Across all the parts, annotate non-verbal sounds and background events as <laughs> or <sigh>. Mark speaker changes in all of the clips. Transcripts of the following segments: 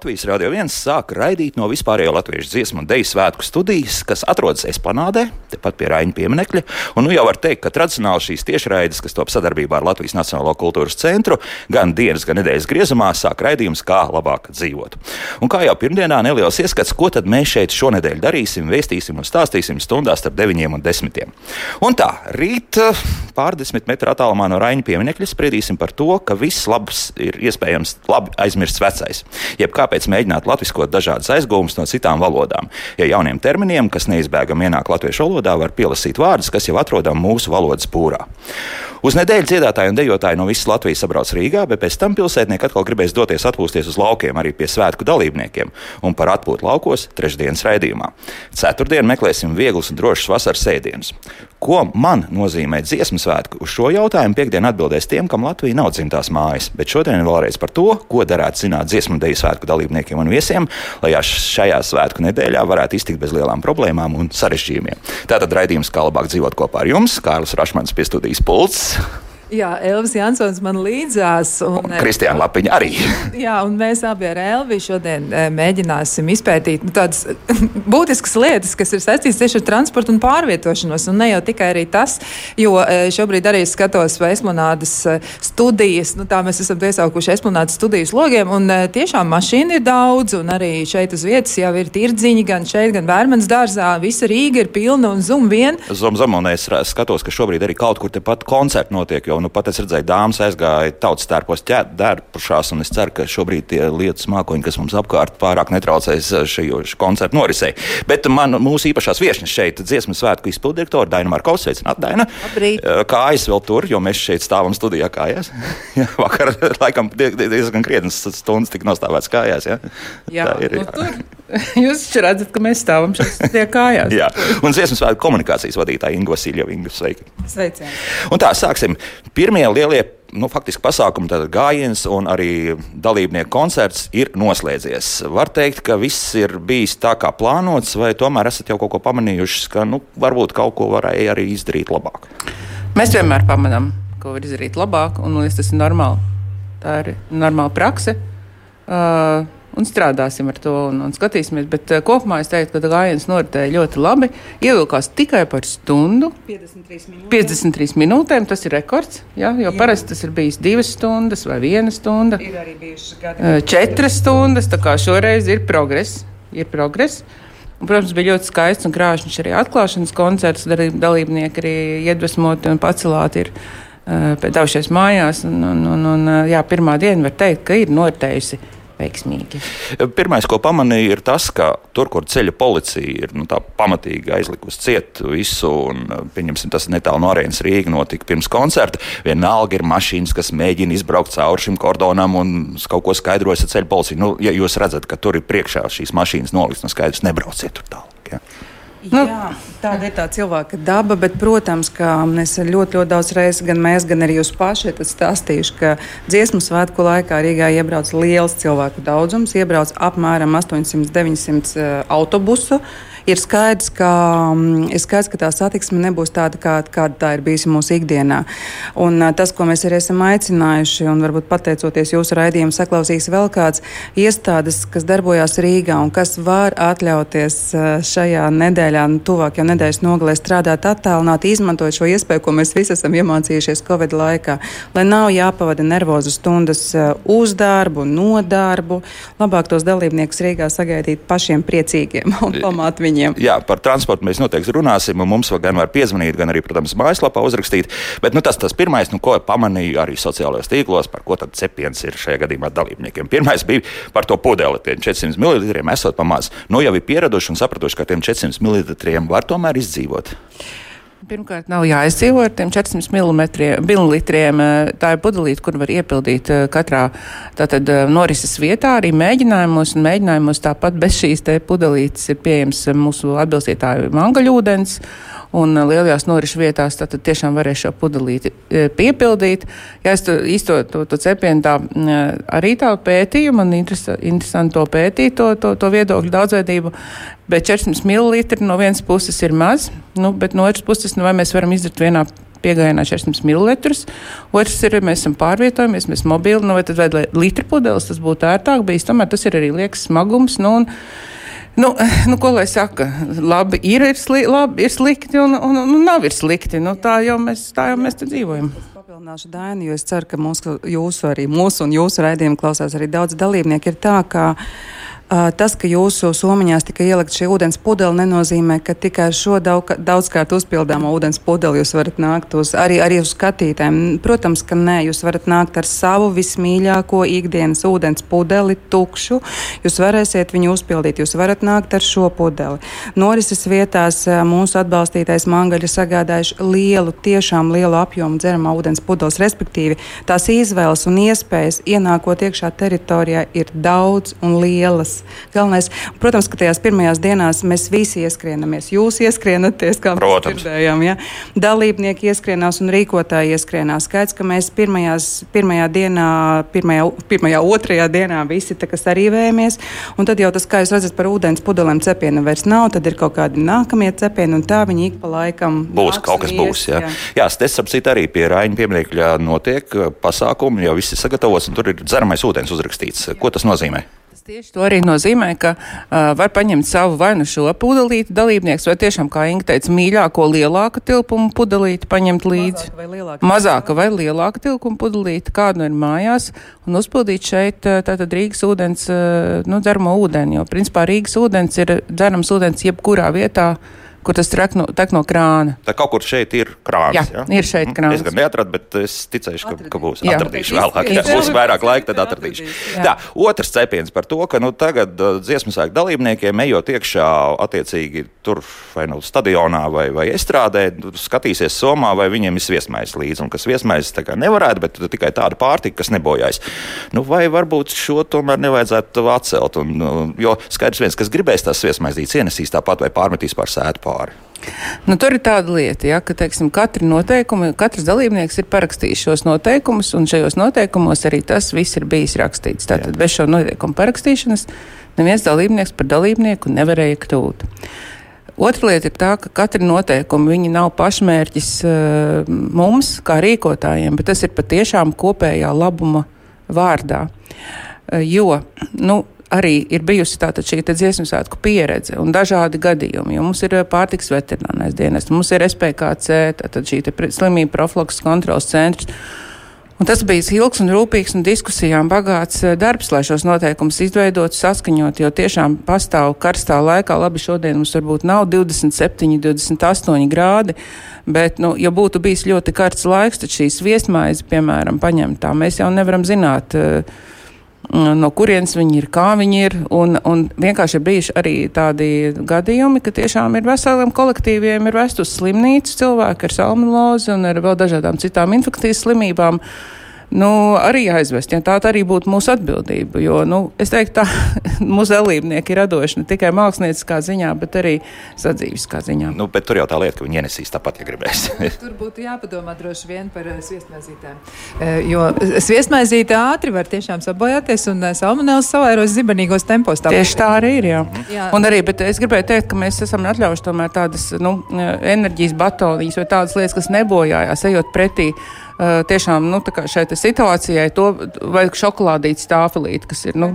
Speaker 1: Kā?
Speaker 2: Latvijas Rādio 1 sāk raidīt no vispārējo latviešu dziesmu un dēļu svētku studijas, kas atrodas Esplanādē, tepat pie Raņa pieminekļa. Un nu jau var teikt, ka tradicionāli šīs tiešraides, kas top sadarbībā ar Latvijas Nacionālo kultūras centru, gan dienas, gan nedēļas griezumā sāk raidījums, kā labāk dzīvot. Un kā jau pirmdienā neliels ieskats, ko tad mēs šeit šonadēļ darīsim, vēstīsim un stāstīsim stundās starp 9 un 10. Un tā, rīt pārdesmit metru attālumā no Raņa pieminekļa spriedīsim par to, ka viss labs ir iespējams labi aizmirsts vecais. Jeb jeb kāpēc mēģināt latviskot dažādas aizgūmas no citām valodām. Ja jauniem terminiem, kas neizbēgami ienāk latviešu valodā, var pielasīt vārdus, kas jau atrodam mūsu valodas pūrā. Uz nedēļu dziedātāji un dejotāji no visas Latvijas sabrauc Rīgā, bet pēc tam pilsētnieki atkal gribēs doties atpūsties uz laukiem arī pie svētku dalībniekiem un par atpūtu laukos trešdienas raidījumā. Ceturtdien meklēsim vieglus un drošus vasaras ēdienus. Ko man nozīmē dziesmu svētku? Uz šo jautājumu piekdien atbildēs tiem, kam Latvija nav dzimtās mājas, bet šodien vēlreiz par to, ko darētu zināt dziesmu deju svētku dalībniekiem un viesiem, lai šajā svētku nedēļā varētu iztikt bez lielām problēmām un sarežģījumiem. Tātad raidījums kā labāk dzīvot kopā ar jums, Kārlis Rašmans pie studijas pults.
Speaker 3: Jā, Elvis Jansons man līdzās.
Speaker 2: Un, un Kristiāna Lapiņa arī. <laughs>
Speaker 3: jā, un mēs abi ar Elvi šodien e, mēģināsim izpētīt nu, tādas <laughs> būtiskas lietas, kas ir saistītas tieši ar transportu un pārvietošanos. Un ne jau tikai arī tas, jo e, šobrīd arī skatos Esplanādas e, studijas, nu tā mēs esam piesaukuši Esplanādas studijas logiem, un tiešām mašīna ir daudz, un arī šeit uz vietas jau ir tirdziņi, gan šeit, gan Vērmens dārzā. Visa Rīga ir pilna un zum vien.
Speaker 2: Zum, zum, un es skatos, ka šobrīd arī kaut kur tepat koncerti notiek, jo nu, pat es redzēju, dāmas aizgāja tautas tērpos ķērpušās, un es ceru, ka šobrīd tie lietas mākoņi, kas mums apkārt pārāk netraucēs eh, šajos koncertu norisei. Bet man, mūsu īpašās viesņas šeit, dziesmu svētku izpildirektora Daina Markovs, sveicināt, Daina.
Speaker 3: Labrīt.
Speaker 2: Eh, kājas vēl tur, jo mēs šeit stāvam studijā kājās. <laughs> Vakar laikam diezgan krietnes stundas tika nostāvēts kājās. Ja?
Speaker 3: Jā, Tā ir. Nu, jā. Tur. <laughs> Jūs redzat, ka mēs stāvam šeit kājās. <laughs>
Speaker 2: jā, un dziesmu svētku komunikācijas vadītāja Inga Vasiljova. Sveiki.
Speaker 3: Sveicieni.
Speaker 2: Un tā, sāksim. Pirmie lielie nu, faktiski pasākumi, tātad gājiens un arī dalībnieku koncerts ir noslēdzies. Var teikt, ka viss ir bijis tā kā plānots, vai tomēr esat jau kaut ko pamanījuši, ka nu, varbūt kaut ko varēja arī izdarīt labāk?
Speaker 4: Mēs vienmēr pamanām, ko var izdarīt labāk, un tas ir normāli. Tā ir normāla prakse. Uh, un strādāsim ar to un, un skatīsimies. Bet uh, kopumā es teiktu, ka gājiens noritēja ļoti labi. Ievilkās tikai par stundu.
Speaker 3: 53 minūtēm.
Speaker 4: 53 minūtēm tas ir rekords. Ja, jo jā. parasti tas ir bijis divas stundas vai viena stunda.
Speaker 3: Ir arī bijušas gadi.
Speaker 4: Uh, četras stundas, tā kā šoreiz ir progress. Ir progress. Un, protams, bija ļoti skaists un krāšņs arī atklāšanas koncerts. Dalībnieki arī iedvesmoti un pacelāti ir uh, devušies mājās. Un, un, un, un, jā, pirmā diena var teikt, ka ir noritējusi veiksmīgi.
Speaker 2: Pirmais, ko pamanīju, ir tas, ka tur, kur ceļa policija ir nu, pamatīgi aizlikusi ciet visu, un tas netālu no arēnas Rīgas notika pirms koncerta, vienalga ir mašīnas, kas mēģina izbraukt cauri šim kordonam un kaut ko skaidrojas ar ceļa policiju. Nu, ja jūs redzat, ka tur ir priekšā šīs mašīnas nolikts, nu skaidrs, nebrauciet tur tālāk. Ja.
Speaker 3: Nu, Jā, tāda ir tā cilvēka daba, bet, protams, ka mēs ļoti, ļoti daudz reizes, gan mēs, gan arī jūs paši esat stāstījuši, ka dziesmu svētku laikā Rīgā iebrauc liels cilvēku daudzums, iebrauc apmēram 800-900 uh, autobusu. Uh, ir skaidrs, ka, mm, ir skaidrs, ka tā satiksme nebūs tāda, kā, kāda tā ir bijusi mūsu ikdienā. Un, tas, ko mēs arī esam aicinājuši, un varbūt pateicoties jūsu raidījumu, saklausīs vēl kāds iestādes, kas darbojās Rīgā un kas var atļauties šajā nedēļā, nu, tuvākajā nedēļas nogalē strādāt attālināti, izmantojot šo iespēju, ko mēs visi esam iemācījušies Covid laikā, lai nav jāpavada nervozu stundas uz darbu, no darbu, labāk tos dalībniekus Rīgā sagaidīt pašiem priecīgiem un pamāt viņiem viņiem.
Speaker 2: Jā, par transportu mēs noteikti runāsim. Mums gan var piezvanīt, gan arī, protams, mājaslapā uzrakstīt. Bet nu, tas tas pirmais, nu, ko pamanīju arī sociālajos tīklos, par ko tad cepiens ir šajā gadījumā dalībniekiem. Pirmais bija par to pudeli, tiem 400 ml esot pamāc. Nu, jau ir pieraduši un sapratuši, ka tiem 400 ml var tomēr izdzīvot.
Speaker 4: Pirmkārt, nav jāizdzīvo ar tiem 400 ml. Tā ir pudelīte, kur var iepildīt eh, katrā tātad, eh, norises vietā, arī mēģinājumos. Mēģinājumos tāpat bez šīs pudelītes ir pieejams mūsu atbilstītāju mangaļūdens. Un eh, lielajās norišu vietās tad tiešām varēs šo pudelīti piepildīt. Jā, es to, īsto to, to cepienu tā arī tā pētīju, man interesanti to pētīt, to, to, to viedokļu daudzveidību. Bet 400 ml no vienas puses ir maz, nu, bet no otras puses, nu, vai mēs varam izdarīt vienā piegājienā 400 ml. Otrs ir, mēs esam pārvietojamies, mēs mobili, nu, vai tad vai litra pudeles tas būtu ērtāk bijis, tomēr tas ir arī liekas smagums. Nu, un, Nu, nu, ko lai saka? Labi, ir, ir, sli, labi, ir slikti, un, un, un, un nav ir slikti. Nu, tā jau mēs, tā jau mēs dzīvojam.
Speaker 3: Papildināšu Dainu, jo es ceru, ka mūsu, jūsu, arī mūsu un jūsu raidījumu klausās arī daudz dalībnieku. Ir tā, ka Tas, ka jūsu somiņās tika ielikt šī ūdens pudele, nenozīmē, ka tikai šo daudz, daudzkārt uzpildāmo ūdens pudeli jūs varat nākt uz arī, arī uz skatītājiem. Protams, ka nē, jūs varat nākt ar savu vismīļāko ikdienas ūdens pudeli, tukšu. Jūs varēsiet viņu uzpildīt, jūs varat nākt ar šo pudeli. Norises vietās mūsu atbalstītais mangaļi ir sagādājuši lielu, tiešām lielu apjomu dzeramā ūdens pudeles, respektīvi tās izvēles un iespējas ienākot iekšā teritorijā ir daudz un lielas galvenais. galvenais. Protams, ka tajās pirmajās dienās mēs visi ieskrienamies. Jūs ieskrienaties, kā mēs dzirdējām. Ja? Dalībnieki ieskrienās un rīkotāji ieskrienās. Skaidrs, ka mēs pirmajās, pirmajā dienā, pirmajā, pirmajā otrajā dienā visi arī vējamies. Un tad jau tas, kā jūs redzat, par ūdens pudelēm cepiena vairs nav. Tad ir kaut kādi nākamie cepieni, un tā viņi ik pa laikam
Speaker 2: būs. Kaut kas ies, būs. Jā, jā. jā es saprotu, arī pie Raņa pieminiekļa notiek pasākumi, jau viss ir sagatavots, un tur ir dzeramais ūdens uzrakstīts. Ko tas nozīmē?
Speaker 4: Tas tieši to arī nozīmē, ka uh, var paņemt savu vai nu šo pudelīti dalībnieks, vai tiešām, kā Inga teica, mīļāko lielāku tilpumu pudelīti paņemt līdzi. Mazāka vai lielāka, Mazāka vai lielāka tilpumu pudelīti, kādu ir mājās, un uzpildīt šeit tātad Rīgas ūdens, nu, dzeramo ūdeni, jo principā Rīgas ūdens ir dzerams ūdens jebkurā vietā kur tas tek no, tek no krāna.
Speaker 2: Tā kaut kur šeit ir krāns.
Speaker 4: Jā, ja? ir šeit krāns.
Speaker 2: Es gan neatradu, bet es ticēšu, ka, ka būs. Jā. Atradīšu vēlāk. Ja būs vairāk laika, tad atradīšu. Jā. Tā, otrs cepiens par to, ka nu, tagad uh, dziesmu sēku dalībniekiem ejot iekšā attiecīgi tur vai nu stadionā vai, vai estrādē, skatīsies somā, vai viņiem ir viesmais līdzi. Un kas viesmais tā kā nevarētu, bet tikai tāda pārtika, kas nebojājas. Nu, vai varbūt šo tomēr nevajadzētu atcelt? Un, nu, jo skaidrs viens, kas gribēs tās viesmaizītes ienesīs tāpat vai pārmetīs pār sētu pāri.
Speaker 4: Nu, tur ir tāda lieta, ja, ka teiksim, katri noteikumi, katrs dalībnieks ir parakstījis šos noteikumus, un šajos noteikumos arī tas viss ir bijis rakstīts. Tātad Jā. bez šo noteikumu parakstīšanas neviens dalībnieks par dalībnieku nevarēja kļūt. Otra lieta ir tā, ka katra noteikuma nav pašmērķis uh, mums, kā rīkotājiem, bet tas ir patiešām kopējā labuma vārdā. Uh, jo, nu, arī ir bijusi tātad šī dziesmu svētku pieredze un dažādi gadījumi. Mums ir pārtiks veterinārais dienests, mums ir SPKC, tātad šī slimību profilakses kontrols centrs. Un tas bija ilgs un rūpīgs un diskusijām bagāts darbs, lai šos noteikumus izveidotu, saskaņot, jo tiešām pastāv karstā laikā, labi, šodien mums varbūt nav 27, 28 grādi, bet, nu, ja būtu bijis ļoti karsts laiks, tad šīs viesmaizi, piemēram, paņemtā, mēs jau nevaram zināt. Uh, no kurienes viņi ir, kā viņi ir. Un, un vienkārši ir bijuši arī tādi gadījumi, ka tiešām ir veseliem kolektīviem ir vest uz slimnīcu cilvēki ar salmonelozi un ar vēl dažādām citām infekcijas slimībām. Uh, nu, arī aizvest. Ja tā arī būtu mūsu atbildība. Jo, nu, es teiktu, tā <laughs> mūsu dalībnieki ir radoši ne tikai mākslinieckā ziņā, bet arī sadzīviskā ziņā.
Speaker 2: Nu, bet tur jau tā lieta, ka viņi ienesīs tāpat, ja gribēs. <laughs>
Speaker 1: tur būtu jāpadomā droši vien par eh, sviestmaizītēm. Eh, jo sviestmaizīte ātri var tiešām sabojāties un eh, salmonēls savairos zibenīgos tempos.
Speaker 4: Tā Tieši tā arī ir. Jā. jā. Un arī, bet es gribēju teikt, ka mēs esam atļaujuši tomēr tādas nu, enerģijas batonijas vai tādas lietas, kas nebojājās, ejot pretī tiešām nu, šai situācijai to vajag šokolādītas tāfelīt, kas ir nu,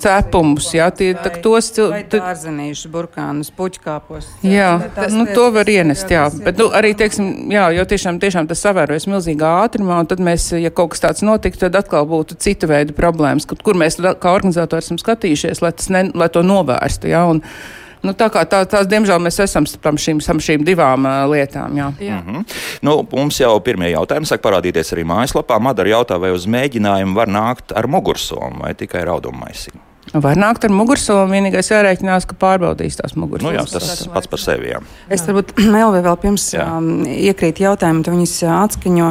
Speaker 4: cepums. Jā, tie,
Speaker 3: tā, tos cilvēkus, burkānus, puķkāpos.
Speaker 4: Jā, tas, nu, to var ienest, jā. Bet nu, arī, teiksim, jā, jo tiešām, tiešām tas savērojas milzīgā ātrumā, un tad mēs, ja kaut kas tāds notiktu, tad atkal būtu cita veida problēmas, kur mēs kā organizatori esam skatījušies, lai, ne, lai to novērstu. Jā, un, Nu, tā kā tā, tās, diemžēl, mēs esam tam šīm, šīm divām uh, lietām. Jā. Jā.
Speaker 2: Mm -hmm. nu, mums jau pirmie jautājumi sāk parādīties arī mājaslapā. Madara jautā, vai uz mēģinājumu var nākt ar mugursomu vai tikai raudummaisiņu.
Speaker 4: Var nākt ar mugursolu, vienīgais jārēķinās, ka pārbaudīs tās mugursomas.
Speaker 2: Nu jā, tas pats par sevi. Jā.
Speaker 3: Es varbūt <clears throat> Melvē vēl pirms um, iekrīt jautājumu, tu viņas atskaņo.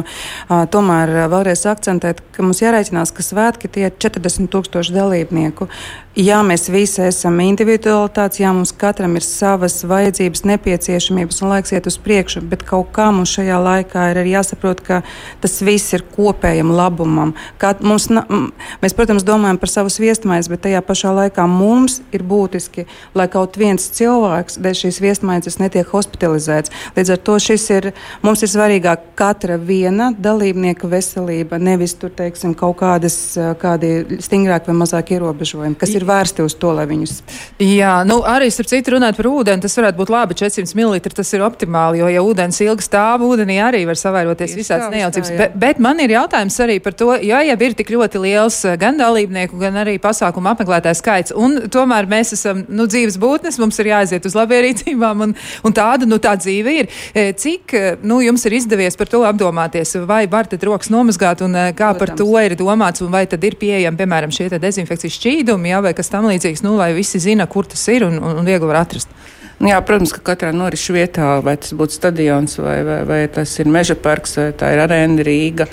Speaker 3: Uh, tomēr vēlreiz akcentēt, ka mums jārēķinās, ka svētki tie ir 40 tūkstoši dalībnieku. Jā, mēs visi esam individualitātes, jā, mums katram ir savas vajadzības, nepieciešamības un laiks iet uz priekšu, bet kaut kā mums šajā laikā ir arī jāsaprot, ka tas viss ir kopējam labumam. Kā mums, mēs, protams, domājam par savu viestmaizi, bet tajā pašā laikā mums ir būtiski, lai kaut viens cilvēks dēļ šīs viestmaizes netiek hospitalizēts. Līdz ar to šis ir, mums ir svarīgāk katra viena dalībnieka veselība, nevis tur, teiksim, kaut kādas, kādi stingrāk vai mazāk ierobežojumi, kas ir ir vērsti uz to, lai viņus.
Speaker 1: Jā, nu arī starp citu runāt par ūdeni, tas varētu būt labi 400 ml, tas ir optimāli, jo ja ūdens ilgi stāv, ūdenī arī var savairoties visādas nejaucības. Bet, bet man ir jautājums arī par to, ja jau ir tik ļoti liels eh, gan dalībnieku, gan arī pasākumu apmeklētāju skaits, un tomēr mēs esam nu, dzīves būtnes, mums ir jāaiziet uz labierīcībām, un, un tāda nu, tā dzīve ir. Eh, cik eh, nu, jums ir izdevies par to apdomāties, vai var tad rokas nomazgāt, un kā Protams. par to ir domāts, un vai tad ir pieejami, piemēram, šie dezinfekcijas šķīdumi, jā, vai kas tam līdzīgs, nu, lai visi zina, kur tas ir un, un, un viegli var atrast.
Speaker 4: Nu jā, protams, ka katrā norisu vietā, vai tas būtu stadions, vai, vai, vai tas ir meža parks, vai tā ir arēna Rīga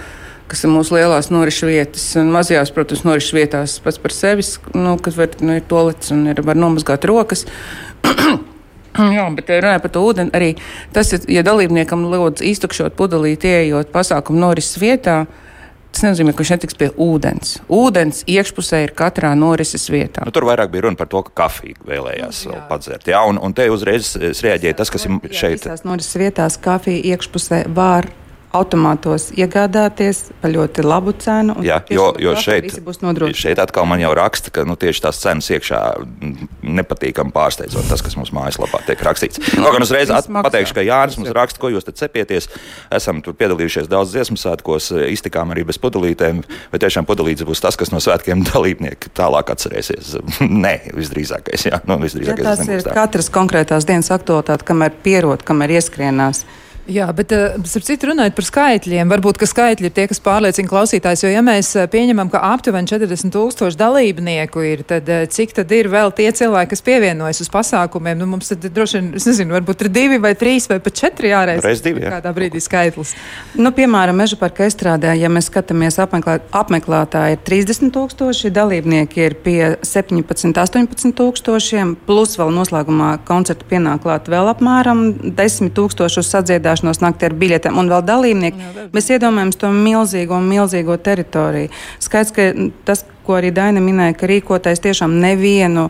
Speaker 4: kas ir mūsu lielās norisu vietas. Un mazajās, protams, norisu vietās pats par sevi, nu, kas var, nu, ir tolets un ir, var nomazgāt rokas. <clears throat> Jā, bet runājot par to ūdeni, arī tas, ja dalībniekam lūdz iztukšot pudelīti, ieejot pasākumu norises vietā, uh, Tas nenozīmē, ka viņš netiks pie ūdens. Ūdens iekšpusē ir katrā norises vietā.
Speaker 2: Nu, tur vairāk bija runa par to, ka kafiju vēlējās jā. padzert. Jā, un, un te uzreiz reaģēja tas, kas ir šeit.
Speaker 3: Visās norises vietās kafija iekšpusē var automātos iegādāties par ļoti labu cenu.
Speaker 2: Jā, jo, jo šeit, šeit atkal man jau raksta, ka nu, tieši tās cenas iekšā nepatīkami pārsteidzot tas, kas mums mājaslapā tiek rakstīts. No, gan uzreiz pateikšu, ka Jānis mums raksta, ko jūs te cepieties. Esam tur piedalījušies daudz dziesmu svētkos, iztikām arī bez pudelītēm. Vai tiešām pudelītes būs tas, kas no svētkiem <laughs> dalībnieki tālāk atcerēsies? Nē, visdrīzākais. Jā, nu, visdrīzākais
Speaker 3: ja, tas ir katras konkrētās dienas aktualitāte, kamēr pierod, kamēr ieskrienās.
Speaker 1: Jā, bet uh, starp citu runājot par skaitļiem, varbūt ka skaitļi ir tie, kas pārliecina klausītājs, jo ja mēs uh, pieņemam, ka aptuveni 40 tūkstoši dalībnieku ir, tad uh, cik tad ir vēl tie cilvēki, kas pievienojas uz pasākumiem? Nu, mums tad droši vien, es nezinu, varbūt ir divi vai trīs vai pat četri jāreiz.
Speaker 2: Reiz divi, jā.
Speaker 1: Kādā brīdī skaitlis.
Speaker 3: Nu, piemēram, Meža parka estrādē, ja mēs skatāmies apmeklēt, apmeklētāji ir 30 tūkstoši, dalībnieki ir pie 17, 18 tūkstošiem, plus vēl noslēgumā koncertu pienāk klāt vēl apmēram 10 tūkstoši uz uzturēšanos naktī ar biļetēm un vēl dalībnieki. Mēs iedomājamies to milzīgo, milzīgo teritoriju. Skaidrs, ka tas, ko arī Daina minēja, ka rīkotais tiešām nevienu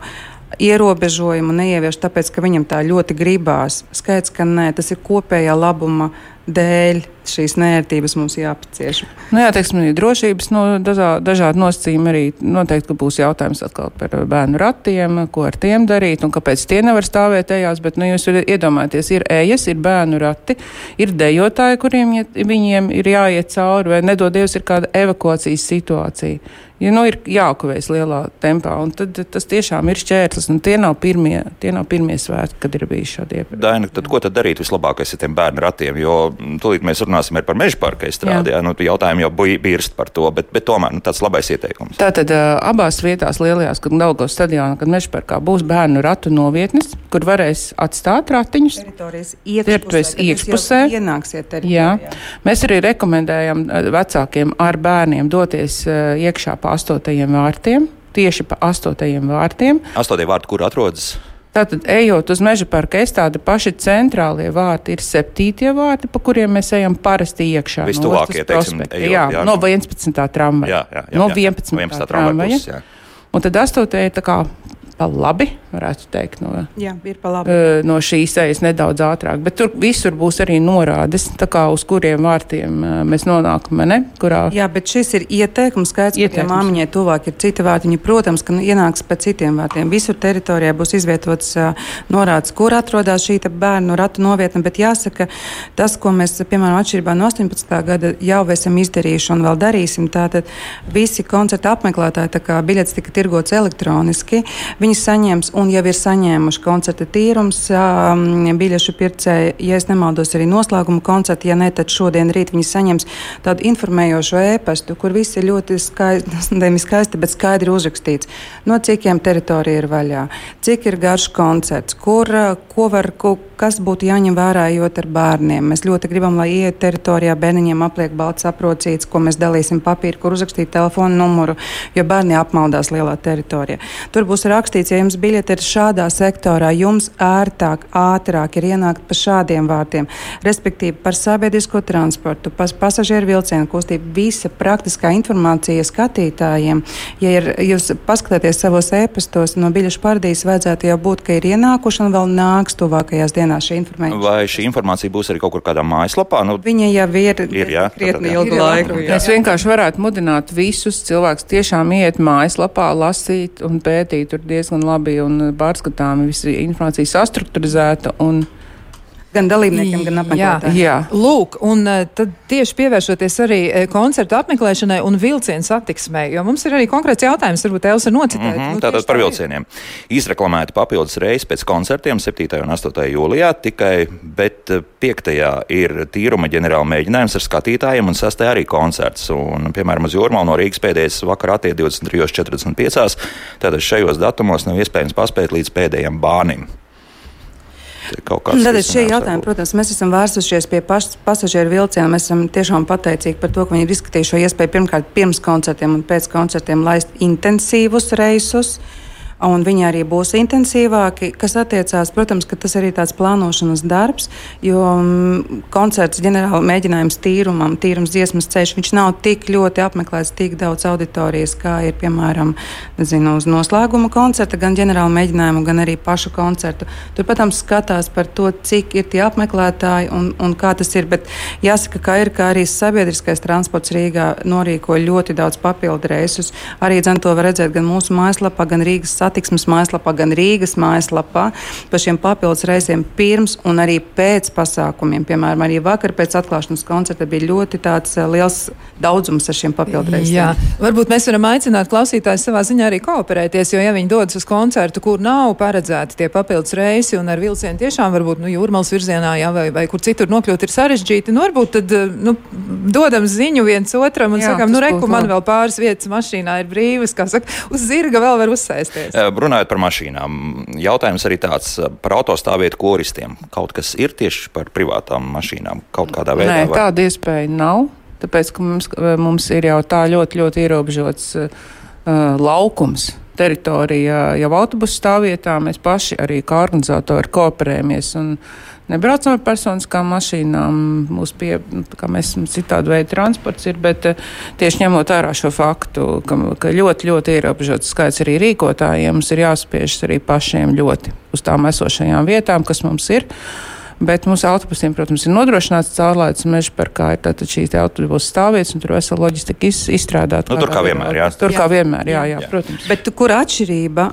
Speaker 3: ierobežojumu neievieš, tāpēc, ka viņam tā ļoti gribās. Skaidrs, ka nē, tas ir kopējā labuma dēļ šīs nērtības mums jāpacieš.
Speaker 4: Nu, jā, teiksim, drošības no dažā, dažādi nosacījumi arī noteikti, ka būs jautājums atkal par bērnu ratiem, ko ar tiem darīt un kāpēc tie nevar stāvēt ejās, bet, nu, jūs iedomājieties, ir ejas, ir bērnu rati, ir dejotāji, kuriem ja, viņiem ir jāiet cauri, vai nedodies ir kāda evakuācijas situācija ja nu, ir jākavējas lielā tempā. Tad tas tiešām ir šķērslis. Tie nav pirmie, tie nav pirmie svētki, kad ir bijuši šādi iepriekš.
Speaker 2: Daina, tad ko tad darīt vislabākais ar tiem bērnu ratiem? Jo tūlīt mēs runāsim par meža parka izstrādi. Jā. Jā, nu, jautājumi jau bija birst par to, bet, bet tomēr nu, tāds labais ieteikums.
Speaker 4: Tātad abās vietās lielajās, kad Daugos stadionā, kad meža parkā būs bērnu ratu novietnes, kur varēs atstāt ratiņus.
Speaker 3: Teritorijas iekšpusē. iekšpusē. Ienāksiet teritorijā. Jā.
Speaker 4: Mēs arī rekomendējam vecākiem ar bērniem doties iekšā pa astotajiem vārtiem, tieši pa astotajiem vārtiem.
Speaker 2: Astotie vārti, kur atrodas?
Speaker 4: Tātad, ejot uz meža parka estādi, paši centrālie vārti ir septītie vārti, pa kuriem mēs ejam parasti iekšā.
Speaker 2: Vistuvākie, no teiksim, ejot,
Speaker 4: jā, jā, no 11. tramvaja.
Speaker 2: Jā, jā, jā,
Speaker 4: no 11. 11. tramvaja. Un tad astotie tā kā pa labi, varētu teikt,
Speaker 3: no, Jā, labi.
Speaker 4: no šīs ejas nedaudz ātrāk. Bet tur visur būs arī norādes, kā, uz kuriem vārtiem mēs nonākam. Ne? Kurā...
Speaker 3: Jā, bet šis ir ieteikums. Skaidrs, ieteikums. ka māmiņai tuvāk ir citi vārtiņi. Protams, ka ienāks pa citiem vārtiem. Visur teritorijā būs izvietots uh, norādes, kur atrodas šī bērnu ratu novietne. Bet jāsaka, tas, ko mēs, piemēram, atšķirībā no 18. gada jau esam izdarījuši un vēl darīsim, tātad visi koncerta apmeklētāji, tā kā biļetes tika tirgots elektroniski viņi saņems un jau ir saņēmuši koncerta tīrums, biļešu pircēji, ja es nemaldos, arī noslēguma koncerta, ja ne, tad šodien rīt viņi saņems tādu informējošo ēpastu, kur viss ir ļoti skaisti, <laughs> skaisti, bet skaidri uzrakstīts, no cikiem teritorija ir vaļā, cik ir garš koncerts, kur, ko var, ko, kas būtu jāņem vērā, ejot ar bērniem. Mēs ļoti gribam, lai ieiet teritorijā bērniņiem apliek balts aprocīts, ko mēs dalīsim papīru, kur uzrakstīt telefonu numuru, jo bērni apmaldās lielā teritorijā. Tur būs rakstīts, ja jums biļete ir šādā sektorā, jums ērtāk, ātrāk ir ienākt pa šādiem vārtiem, respektīvi par sabiedrisko transportu, par pasažieru vilcienu kustību, visa praktiskā informācija skatītājiem. Ja ir, jūs paskatāties savos ēpastos no biļešu paradīzes, vajadzētu jau būt, ka ir ienākuši un vēl nāks tuvākajās dienās dienā šī informācija.
Speaker 2: Vai šī informācija būs arī kaut kur kādā mājaslapā? Nu,
Speaker 3: Viņa jau ir, ir jā, krietni ilgu laiku.
Speaker 4: Jā. Es vienkārši varētu mudināt visus cilvēkus tiešām iet mājaslapā, lasīt un pētīt. Tur diezgan labi un pārskatāmi visa informācija sastruktūrizēta. Un
Speaker 3: gan dalībniekiem, gan apmeklētājiem.
Speaker 1: Jā, jā. Lūk, un eh, tad tieši pievēršoties arī eh, koncertu apmeklēšanai un vilcienu satiksmei, jo mums ir arī konkrēts jautājums, varbūt Elsa nocitēt. Mm -hmm,
Speaker 2: nu, tātad par vilcieniem. Izreklamēti papildus reizes pēc koncertiem 7. un 8. jūlijā tikai, bet 5. Eh, ir tīruma ģenerāla mēģinājums ar skatītājiem un 6. arī koncerts. Un, piemēram, uz Jūrmālu no Rīgas pēdējais vakarā attiek 23.45. Tātad šajos datumos nav iespējams paspēt līdz pēdējiem bānim
Speaker 3: kaut kāds. Tad šie jautājumi, protams, mēs esam vērsušies pie paš, pasažieru vilciena. Mēs esam tiešām pateicīgi par to, ka viņi ir izskatījuši šo iespēju pirmkārt pirms koncertiem un pēc koncertiem laist intensīvus reisus. Un viņi arī būs intensīvāki, kas attiecās, protams, ka tas arī tāds plānošanas darbs, jo um, koncerts ģenerāli mēģinājums tīrumam, tīrums dziesmas ceļš, viņš nav tik ļoti apmeklēts, tik daudz auditorijas, kā ir, piemēram, nezinu, uz noslēguma koncerta, gan ģenerāli mēģinājumu, gan arī pašu koncertu. Tur, protams, skatās par to, cik ir tie apmeklētāji un, un kā tas ir, bet jāsaka, ka ir, ka arī sabiedriskais transports Rīgā norīko ļoti daudz papildu reisus. Arī dzen to var redzēt gan mūsu mājaslapā, gan Rīgas satiksmes satiksmes mājaslapā, gan Rīgas mājaslapā par šiem papildus reizēm pirms un arī pēc pasākumiem. Piemēram, arī vakar pēc atklāšanas koncerta bija ļoti eh, liels daudzums ar šiem papildu reizēm. Jā,
Speaker 1: varbūt mēs varam aicināt klausītājus savā ziņā arī kooperēties, jo ja viņi dodas uz koncertu, kur nav paredzēti tie papildus reisi un ar vilcienu tiešām varbūt nu, jūrmālas virzienā jā, vai, vai kur citur nokļūt ir sarežģīti, nu varbūt tad eh, nu, dodam ziņu viens otram un jā, sakam, nu reku man vēl pāris vietas mašīnā ir brīvas, kā saka, uz zirga vēl var uzsēsties.
Speaker 2: Runājot par mašīnām, jautājums arī tāds par autostāvvietu koristiem. Kaut kas ir tieši par privātām mašīnām kaut kādā veidā?
Speaker 4: Nē, var... tāda iespēja nav. Tāpēc, ka mums, mums ir jau tā ļoti, ļoti ierobežots uh, laukums teritorija jau autobusu stāvvietā. Mēs paši arī kā organizatori kooperējamies un nebraucam ar personiskām mašīnām. Mūsu pie, kā mēs citādi veidu transports ir, bet eh, tieši ņemot vērā šo faktu, ka, ka ļoti, ļoti ierobežots skaits arī rīkotājiem, mums ir jāspiežas arī pašiem ļoti uz tām esošajām vietām, kas mums ir. Bet mūsu autobusiem, protams, ir nodrošināts caurlaides meža parkā, ir tātad šīs autobusu stāvvietas, un tur vesela loģistika iz, izstrādāta.
Speaker 2: Nu, tur kā vienmēr, jā.
Speaker 4: Tur jā. kā vienmēr, jā, jā, jā. protams.
Speaker 3: Bet kur atšķirība,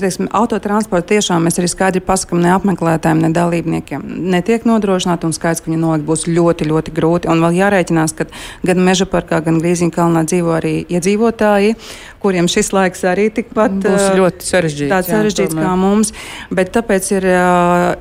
Speaker 3: teiksim, autotransporta tiešām mēs arī skaidri pasakam ne apmeklētājiem, ne dalībniekiem. Netiek nodrošināta un skaidrs, ka viņi nolikt būs ļoti, ļoti grūti. Un vēl jārēķinās, ka gan meža parkā, gan Grīziņa kalnā dzīvo arī iedzīvotāji, kuriem šis laiks arī tikpat
Speaker 4: būs ļoti sarežģīts.
Speaker 3: Tāds sarežģīts jā, kā mums. Bet tāpēc ir,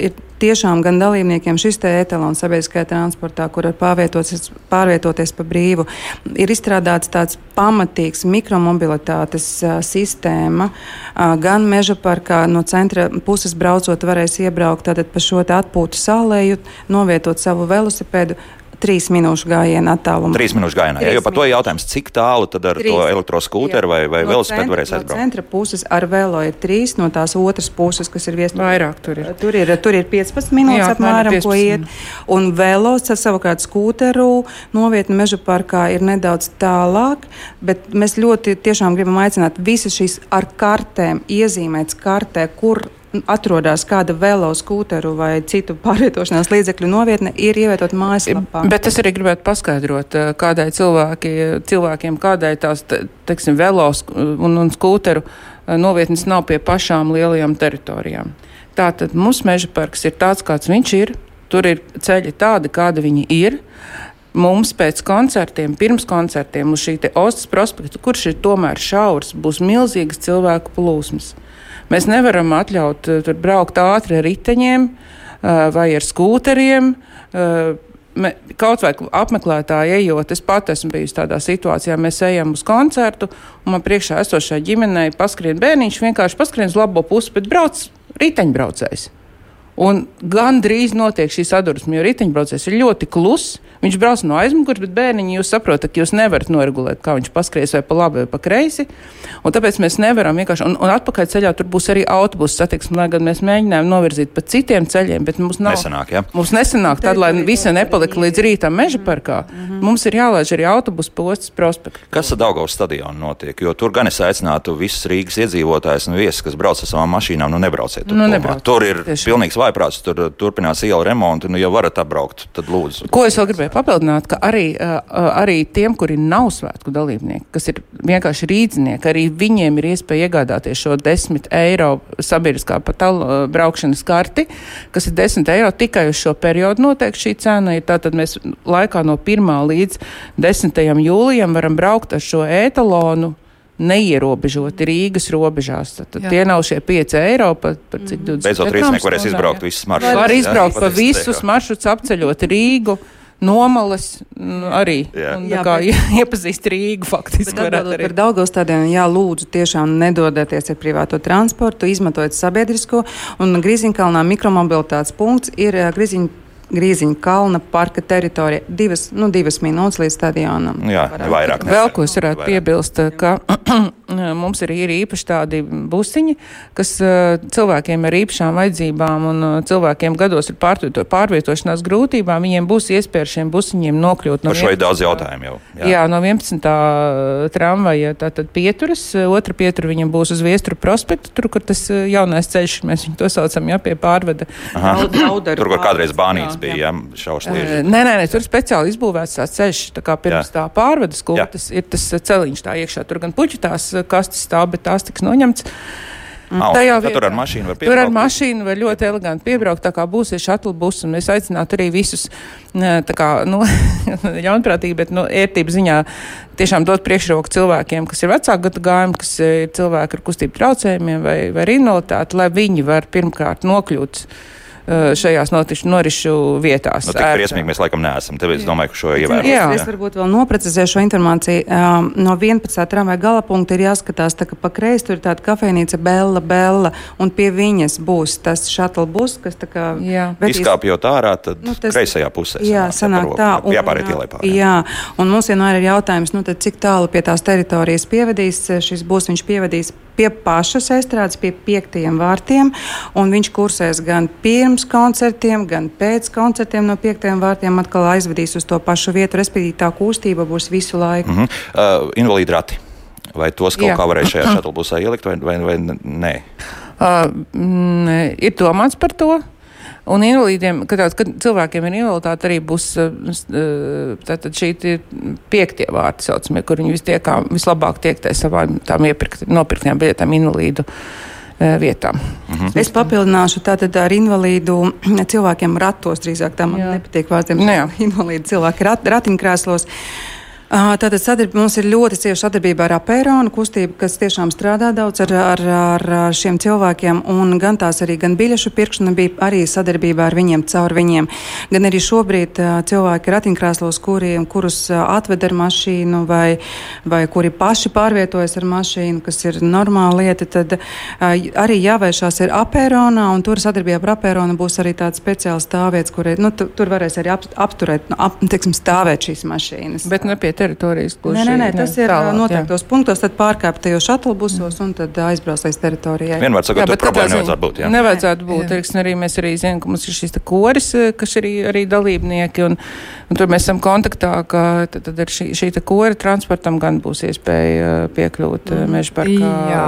Speaker 3: ir tiešām gan dalībniekiem šis te etalons sabiedriskajā transportā, kur var pārvietoties, pārvietoties pa brīvu, ir izstrādāts tāds pamatīgs mikromobilitātes uh, sistēma. Uh, gan meža parkā no centra puses braucot, varēs iebraukt pa šo atpūtu salēju, novietot savu velosipēdu trīs minūšu gājienu attālumā.
Speaker 2: Trīs minūšu gājienā. Jā, jo par to ir jautājums, cik tālu tad ar trīs. to elektroskūteru vai, vai no velosipēdu varēs aizbraukt?
Speaker 3: No centra puses ar velo ir trīs, no tās otras puses, kas ir viesnīca.
Speaker 4: Vairāk tur ir.
Speaker 3: Tur ir, tur ir 15 minūtes Jā, apmēram, 15. ko iet. Un velos ar savukārt skūteru novietni meža parkā ir nedaudz tālāk, bet mēs ļoti tiešām gribam aicināt visas šīs ar kartēm iezīmētas kartē, kur atrodas kāda veloskūteru vai citu pārvietošanās līdzekļu novietne, ir ievietot mājaslapā.
Speaker 4: Bet es arī gribētu paskaidrot, eh, kādai cilvēki, cilvēkiem, kādai tās, teiksim, velos un, un skūteru eh, novietnes nav pie pašām lielajām teritorijām. Tātad mums meža parks ir tāds, kāds viņš ir. Tur ir ceļi tādi, kādi viņi ir mums pēc koncertiem, pirms koncertiem uz šī Ostas prospekta, kurš ir tomēr šaurs, būs milzīgas cilvēku plūsmas. Mēs nevaram atļaut uh, tur braukt ātri ar riteņiem uh, vai ar skūteriem. Uh, me, kaut vai apmeklētāji ejot, es pat esmu bijusi tādā situācijā, mēs ejam uz koncertu, un man priekšā esošai ģimenei paskrien bērniņš, vienkārši paskrien uz labo pusi, bet brauc riteņbraucējs. Un gan drīz notiek šī sadursme, jo riteņbraucējs ir ļoti kluss. Viņš brauc no aizmugures, bet bērniņi jūs saprotat, ka jūs nevarat noregulēt, kā viņš paskries vai pa labi vai pa kreisi. Un tāpēc mēs nevaram vienkārši, un, un atpakaļ ceļā tur būs arī autobusu satiksme, lai gan mēs mēģinājām novirzīt pa citiem ceļiem, bet mums nav.
Speaker 2: Nesanāk, ja?
Speaker 4: Mums nesanāk tad, lai visi nepalika līdz rītam meža parkā. Mm -hmm. Mums ir jālaiž arī autobusu postas prospekts.
Speaker 2: Kas ar Daugavas stadionu notiek? Jo tur gan es aicinātu visus Rīgas iedzīvotājus un viesus, kas brauc ar savām mašīnām, nu nebrauciet. Tur,
Speaker 4: Nu,
Speaker 2: tomēr.
Speaker 4: nebrauc.
Speaker 2: tur ir pilnīgs vaiprāts, tur turpinās ielu remontu, nu, ja varat apbraukt, tad lūdzu.
Speaker 4: Ko es vēl gribēju papildināt, ka arī, uh, uh, arī tiem, kuri nav svētku dalībnieki, kas ir vienkārši rīznieki, arī viņiem ir iespēja iegādāties šo 10 eiro sabiedriskā patālu braukšanas karti, kas ir 10 eiro tikai uz šo periodu noteikti šī cena. Ir tātad mēs laikā no 1. līdz 10. jūlijam varam braukt ar šo ētalonu. Neierobežoti Rīgas robežās. Tad, tad
Speaker 1: Jā.
Speaker 4: tie nav šie 5 eiro, pat par cik 20
Speaker 2: Beidzot, rīznieki varēs izbraukt visus maršrutus.
Speaker 4: Var izbraukt pa
Speaker 2: Pat es
Speaker 4: visus maršrutus, apceļot Rīgu. Nomalas nu, arī
Speaker 2: Jā.
Speaker 4: un,
Speaker 3: Jā,
Speaker 4: jā, kā,
Speaker 3: bet-
Speaker 4: iepazīst Rīgu faktiski.
Speaker 3: Par Daugavas stadionu, jā, lūdzu, tiešām nedodieties ar privāto transportu, izmantojiet sabiedrisko, un Grīziņkalnā mikromobilitātes punkts ir ā, Grīziņ, Grīziņa kalna parka teritorija. Divas, nu, divas minūtes līdz stadionam.
Speaker 2: Jā, ne vairāk. ne
Speaker 4: Vēl ko es varētu
Speaker 2: vairāk.
Speaker 4: piebilst, ka <clears throat> mums ir, ir īpaši tādi busiņi, kas uh, cilvēkiem ar īpašām vajadzībām un uh, cilvēkiem gados ar pārvieto, pārvietošanās grūtībām, viņiem būs iespēja ar šiem busiņiem nokļūt no
Speaker 2: Par šo ir
Speaker 4: 11.
Speaker 2: daudz jautājumu jau.
Speaker 4: Jā. jā, no 11. tramvaja tātad pieturas, otra pietura viņam būs uz Viestru prospektu, tur, kur tas jaunais ceļš, mēs viņu to saucam, jā, pie pārveda.
Speaker 2: Aha. Tur, kur kādreiz bānīts
Speaker 3: Jā,
Speaker 2: bija, jā, šaušlieži.
Speaker 4: Eh, Nē, nē, nē, tur speciāli izbūvēts tāds ceļš, tā kā pirms
Speaker 2: Jā.
Speaker 4: tā pārvedas
Speaker 2: Jā.
Speaker 4: kultas ir tas eh, celiņš tā iekšā. Tur gan puķi tās eh, kastes stāv, bet tās tiks noņemts.
Speaker 2: Au,
Speaker 4: tajā
Speaker 2: tad tur
Speaker 4: vietā.
Speaker 2: ar mašīnu var
Speaker 4: Tur ar
Speaker 2: piebraukt.
Speaker 4: mašīnu var ļoti eleganti piebraukt, tā kā būs šatlu bus, un mēs aicinātu arī visus, tā kā, nu, <laughs> ļaunprātīgi, bet, nu, ērtības ziņā tiešām dot priekšroku cilvēkiem, kas ir vecāku gadu gājumi, kas ir cilvēki ar kustību traucējumiem vai, vai invaliditāti, lai viņi var pirmkārt nokļūt šajās notišu, norišu vietās.
Speaker 2: Nu, tik briesmīgi mēs laikam neesam. Tāpēc es domāju, ka šo ievērot.
Speaker 4: Jā.
Speaker 3: Es varbūt vēl noprecizēšu šo informāciju. Um, no 11. tramvaja gala punkta ir jāskatās, tā, ka pa kreisi tur ir tāda kafejnīca Bella Bella, un pie viņas būs tas shuttle bus, kas tā kā
Speaker 2: Izkāpjot ārā, tad
Speaker 3: Nu, tas-
Speaker 2: kreisajā pusē.
Speaker 3: Jā, sanāk tā.
Speaker 2: Jāpāriet ielai pāri.
Speaker 3: Jā, un mums vienmēr ir jautājums, nu, tad cik tālu pie tās teritorijas pievedīs eh, šis būs. Viņš pievedīs pie pašas estrādes, pie piektajiem vārtiem, un viņš kursēs gan pirms koncertiem, gan pēc koncertiem no piektajiem vārtiem atkal aizvedīs uz to pašu vietu, respektīvi tā kustība būs visu laiku.
Speaker 2: Mm -hmm. uh, invalīdi rati. Vai tos kaut
Speaker 4: Jā.
Speaker 2: kā varēja šajā šatlbusā ielikt, vai, vai, vai nē?
Speaker 4: Uh, mm, ir domāts par to. Un invalīdiem, kad, tāds- kad cilvēkiem ir invaliditāte, arī būs s- uh, tātad šī tie piektie vārti, saucamie, kur viņi vistiekā, vislabāk tiek tai savām tām iepirkt, nopirktām biļetēm invalīdu uh, vietām.
Speaker 3: Es papildināšu tātad ar invalīdu cilvēkiem ratos, drīzāk tā man
Speaker 4: Jā.
Speaker 3: nepatīk vārdiem,
Speaker 4: Nu jā. <laughs>
Speaker 3: invalīdu cilvēki rat, ratiņkrēslos. Tātad sadarb, mums ir ļoti cieša sadarbība ar Apēronu kustību, kas tiešām strādā daudz ar, ar, ar šiem cilvēkiem. Un gan tās arī, gan biļešu pirkšana bija arī sadarbībā ar viņiem, caur viņiem. Gan arī šobrīd cilvēki ratiņkrēslos, kuri, kurus atved ar mašīnu vai, vai kuri paši pārvietojas ar mašīnu, kas ir normāla lieta, tad arī jāvēršās ir Apēronā, un tur sadarbībā ar Apēronu būs arī tāds speciāls stāvviets, kur nu, tu, tur varēs arī ap, apturēt, nu, ap, teiksim, stāvēt šīs mašīnas.
Speaker 4: Bet ne pie teritorijas.
Speaker 3: Nē, nē, nē, tas ir
Speaker 4: tālāk,
Speaker 3: tālāk, noteiktos jā. punktos, tad pārkāpt tajos šatlbusos un tad aizbrauc līdz teritorijai.
Speaker 2: Vienmēr sakot, tur problēma nevajadzētu būt. Jā.
Speaker 4: Nevajadzētu būt. Teiksim, arī mēs arī zinām, ka mums ir šīs te koris, eh, kas ir arī, arī dalībnieki, un, un tur mēs esam kontaktā, ka tad, tad ar šī, šī te kori transportam gan būs iespēja piekļūt mm. meža parkā.
Speaker 1: Jā.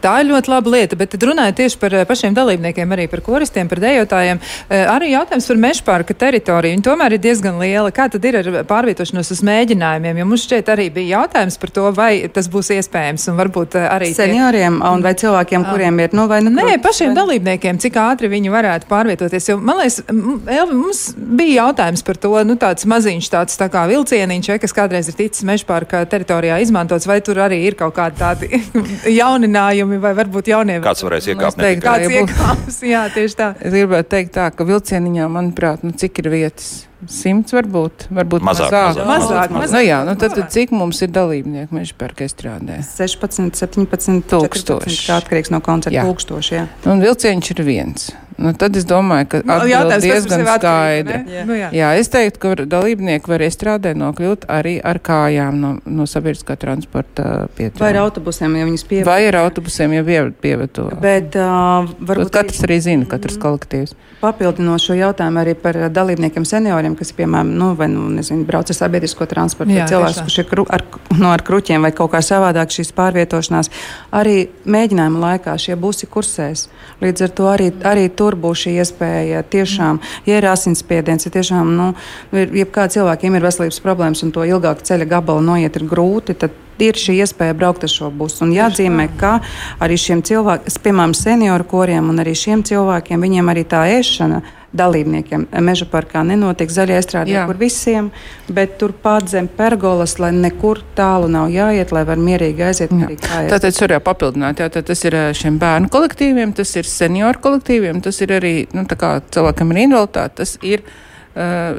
Speaker 1: Tā ir ļoti laba lieta, bet tad runājot tieši par eh, pašiem dalībniekiem, arī par koristiem, par dejotājiem. eh, Arī jautājums par mežparka teritoriju. Viņa tomēr ir diezgan liela. Kā tad ir ar pārvietošanos uz mēģinājumiem? Jo mums šķiet arī bija jautājums par to, vai tas būs iespējams un varbūt eh, arī. tie-
Speaker 3: Senioriem un vai cilvēkiem, kuriem ir, nu, vai nu,
Speaker 1: Nē, pašiem
Speaker 3: vai-
Speaker 1: dalībniekiem, cik ātri viņi varētu pārvietoties. Jo, man liekas, Elvi, mums bija jautājums par to, nu, tāds maziņš, tāds tā kā vilcieniņš, ja, kas kādreiz ir ticis mežpārka teritorijā izmantots, vai tur arī ir kaut kādi tādi <laughs> jauninājumi ieņēmumi vai varbūt jaunie.
Speaker 2: Kāds varēs iekāpt?
Speaker 1: Teikt, kāds iekāps, jā, tieši tā.
Speaker 4: Es gribētu teikt tā, ka vilcieniņā, manuprāt, nu, cik ir vietas? Simts varbūt, varbūt
Speaker 2: mazāk.
Speaker 4: Mazāk,
Speaker 1: mazāk, mazāk, mazāk.
Speaker 4: Nu, jā, nu, tad, tad cik mums ir dalībnieku meža parka estrādē?
Speaker 3: 16, 17 tūkstoši. Tā atkarīgs no koncerta tūkstoši, jā.
Speaker 4: Un vilcieniņš ir viens. Nu, tad es domāju, ka
Speaker 1: nu,
Speaker 4: atbild diezgan skaidra.
Speaker 1: Jā. Nu, jā.
Speaker 4: jā, es teiktu, ka dalībnieki var iestrādē nokļūt arī ar kājām no, no sabiedriskā transporta pieturā.
Speaker 3: Vai ar autobusiem, ja viņas pievedo.
Speaker 4: Vai ar autobusiem, ja pievedo.
Speaker 3: Bet uh, varbūt.
Speaker 4: Tad katrs arī zina, katrs mm. kolektīvs.
Speaker 3: Papildinot šo jautājumu arī par dalībniekiem senioriem, kas, piemēram, nu, vai, nu, nezinu, brauc ar sabiedrisko transportu, jā, cilvēks, kurš ir kru, ar, no, ar kruķiem vai kaut kā savādāk šīs pārvietošanās, arī mēģinājuma laikā šie busi kursēs. Līdz ar to arī, arī tur būs šī iespēja tiešām, ja ir asinsspiediens, ja tiešām, nu, ir, ja kāda cilvēkiem ir veselības problēmas un to ilgāku ceļa gabalu noiet ir grūti, tad ir šī iespēja braukt ar šo busu. Un jāatzīmē, ka arī šiem cilvēkiem, piemēram, senioru koriem un arī šiem cilvēkiem, viņiem arī tā ēšana dalībniekiem. Meža parkā nenotiek zaļā strādē, kur visiem, bet turpat zem pergolas, lai nekur tālu nav jāiet, lai var mierīgi aiziet.
Speaker 4: Tātad es varu papildināt, jā, tas ir šiem bērnu kolektīviem, tas ir senioru kolektīviem, tas ir arī, nu, tā kā cilvēkam ir invaliditāte, tas ir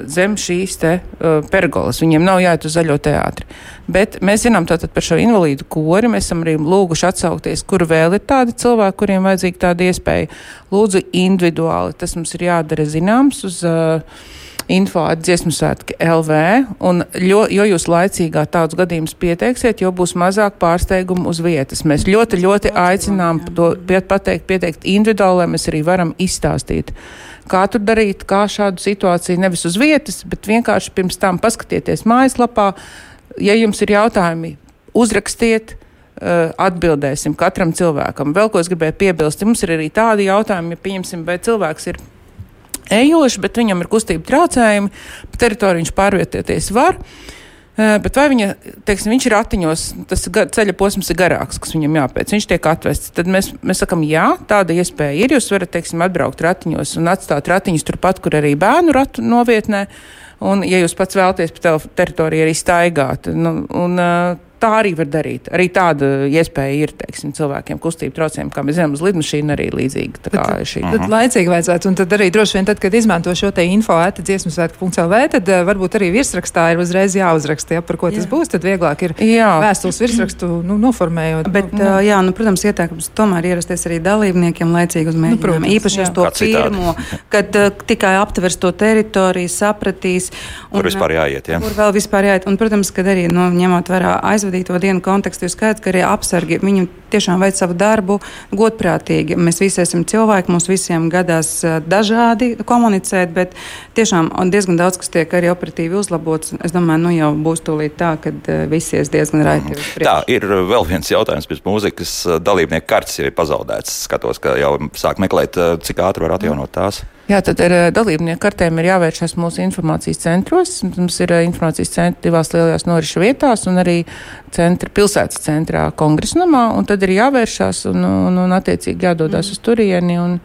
Speaker 4: zem šīs te uh, pergolas. Viņiem nav jāiet uz zaļo teātri. Bet mēs zinām tātad par šo invalīdu kori. Mēs esam arī lūguši atsaukties, kur vēl ir tādi cilvēki, kuriem vajadzīga tāda iespēja. Lūdzu, individuāli tas mums ir jādara zināms uz uh, info atdziesmu svētki LV, un jo, jo jūs laicīgāk tādus gadījumus pieteiksiet, jo būs mazāk pārsteigumu uz vietas. Mēs ļoti, ļoti aicinām to pateikt, pieteikt individuāli, lai mēs arī varam izstāstīt kā tur darīt, kā šādu situāciju nevis uz vietas, bet vienkārši pirms tam paskatieties mājaslapā. Ja jums ir jautājumi, uzrakstiet, uh, atbildēsim katram cilvēkam. Vēl ko es gribēju piebilst, mums ir arī tādi jautājumi, ja pieņemsim, vai cilvēks ir ejošs, bet viņam ir kustība traucējumi, pa teritoriju viņš pārvietoties var. Uh, Bet vai viņa, teiksim, viņš ir ratiņos, tas ceļa posms ir garāks, kas viņam jāpēc, viņš tiek atvests, tad mēs, mēs sakam, jā, tāda iespēja ir. Jūs varat, teiksim, atbraukt ratiņos un atstāt ratiņus turpat, kur arī bērnu ratu novietnē. Un, ja jūs pats vēlaties pa teritoriju arī staigāt, nu, un, tā arī var darīt. Arī tāda iespēja ir teiksim, cilvēkiem kustību traucējumiem, kā mēs zinām, uz lidmašīnu arī līdzīga. Tā kā ir šī.
Speaker 1: Tad laicīgi vajadzētu, un tad arī droši vien, tad, kad izmanto šo te info ēta dziesmu svētku.lv, tad uh, varbūt arī virsrakstā ir uzreiz jāuzraksta, ja, par ko jā. tas būs, tad vieglāk ir jā. vēstules virsrakstu nu, noformējot.
Speaker 3: Bet, nu, uh, jā, nu, protams, ieteikums tomēr ierasties arī dalībniekiem laicīgi uz mēģinājumu. Nu, protams, Īpaši uz to pirmo, kad uh, tikai aptvers to teritoriju, sapratīs.
Speaker 2: Un, kur vispār jāiet, ja?
Speaker 3: Kur vēl vispār jāiet. Un, protams, kad arī nu, ņemot vērā aizvedību aizvadīto dienu kontekstu ir skaidrs, ka arī apsargi viņu tiešām veic savu darbu godprātīgi. Mēs visi esam cilvēki, mums visiem gadās dažādi komunicēt, bet tiešām diezgan daudz kas tiek arī operatīvi uzlabots. Es domāju, nu jau būs tūlīt tā, ka visies diezgan raiti.
Speaker 2: Mm. Tā ir vēl viens jautājums pēc mūzikas. Dalībnieku kartes jau ir pazaudētas. Skatos, ka jau sāk meklēt, cik ātri var atjaunot tās.
Speaker 4: Jā, tad ar dalībnieku kartēm ir jāvēršas mūsu informācijas centros. Mums ir informācijas centri divās lielajās norišu vietās un arī centra, pilsētas centrā kongresnamā, un tad ir jāvēršas un, un, un attiecīgi jādodas mm. uz turieni. Un,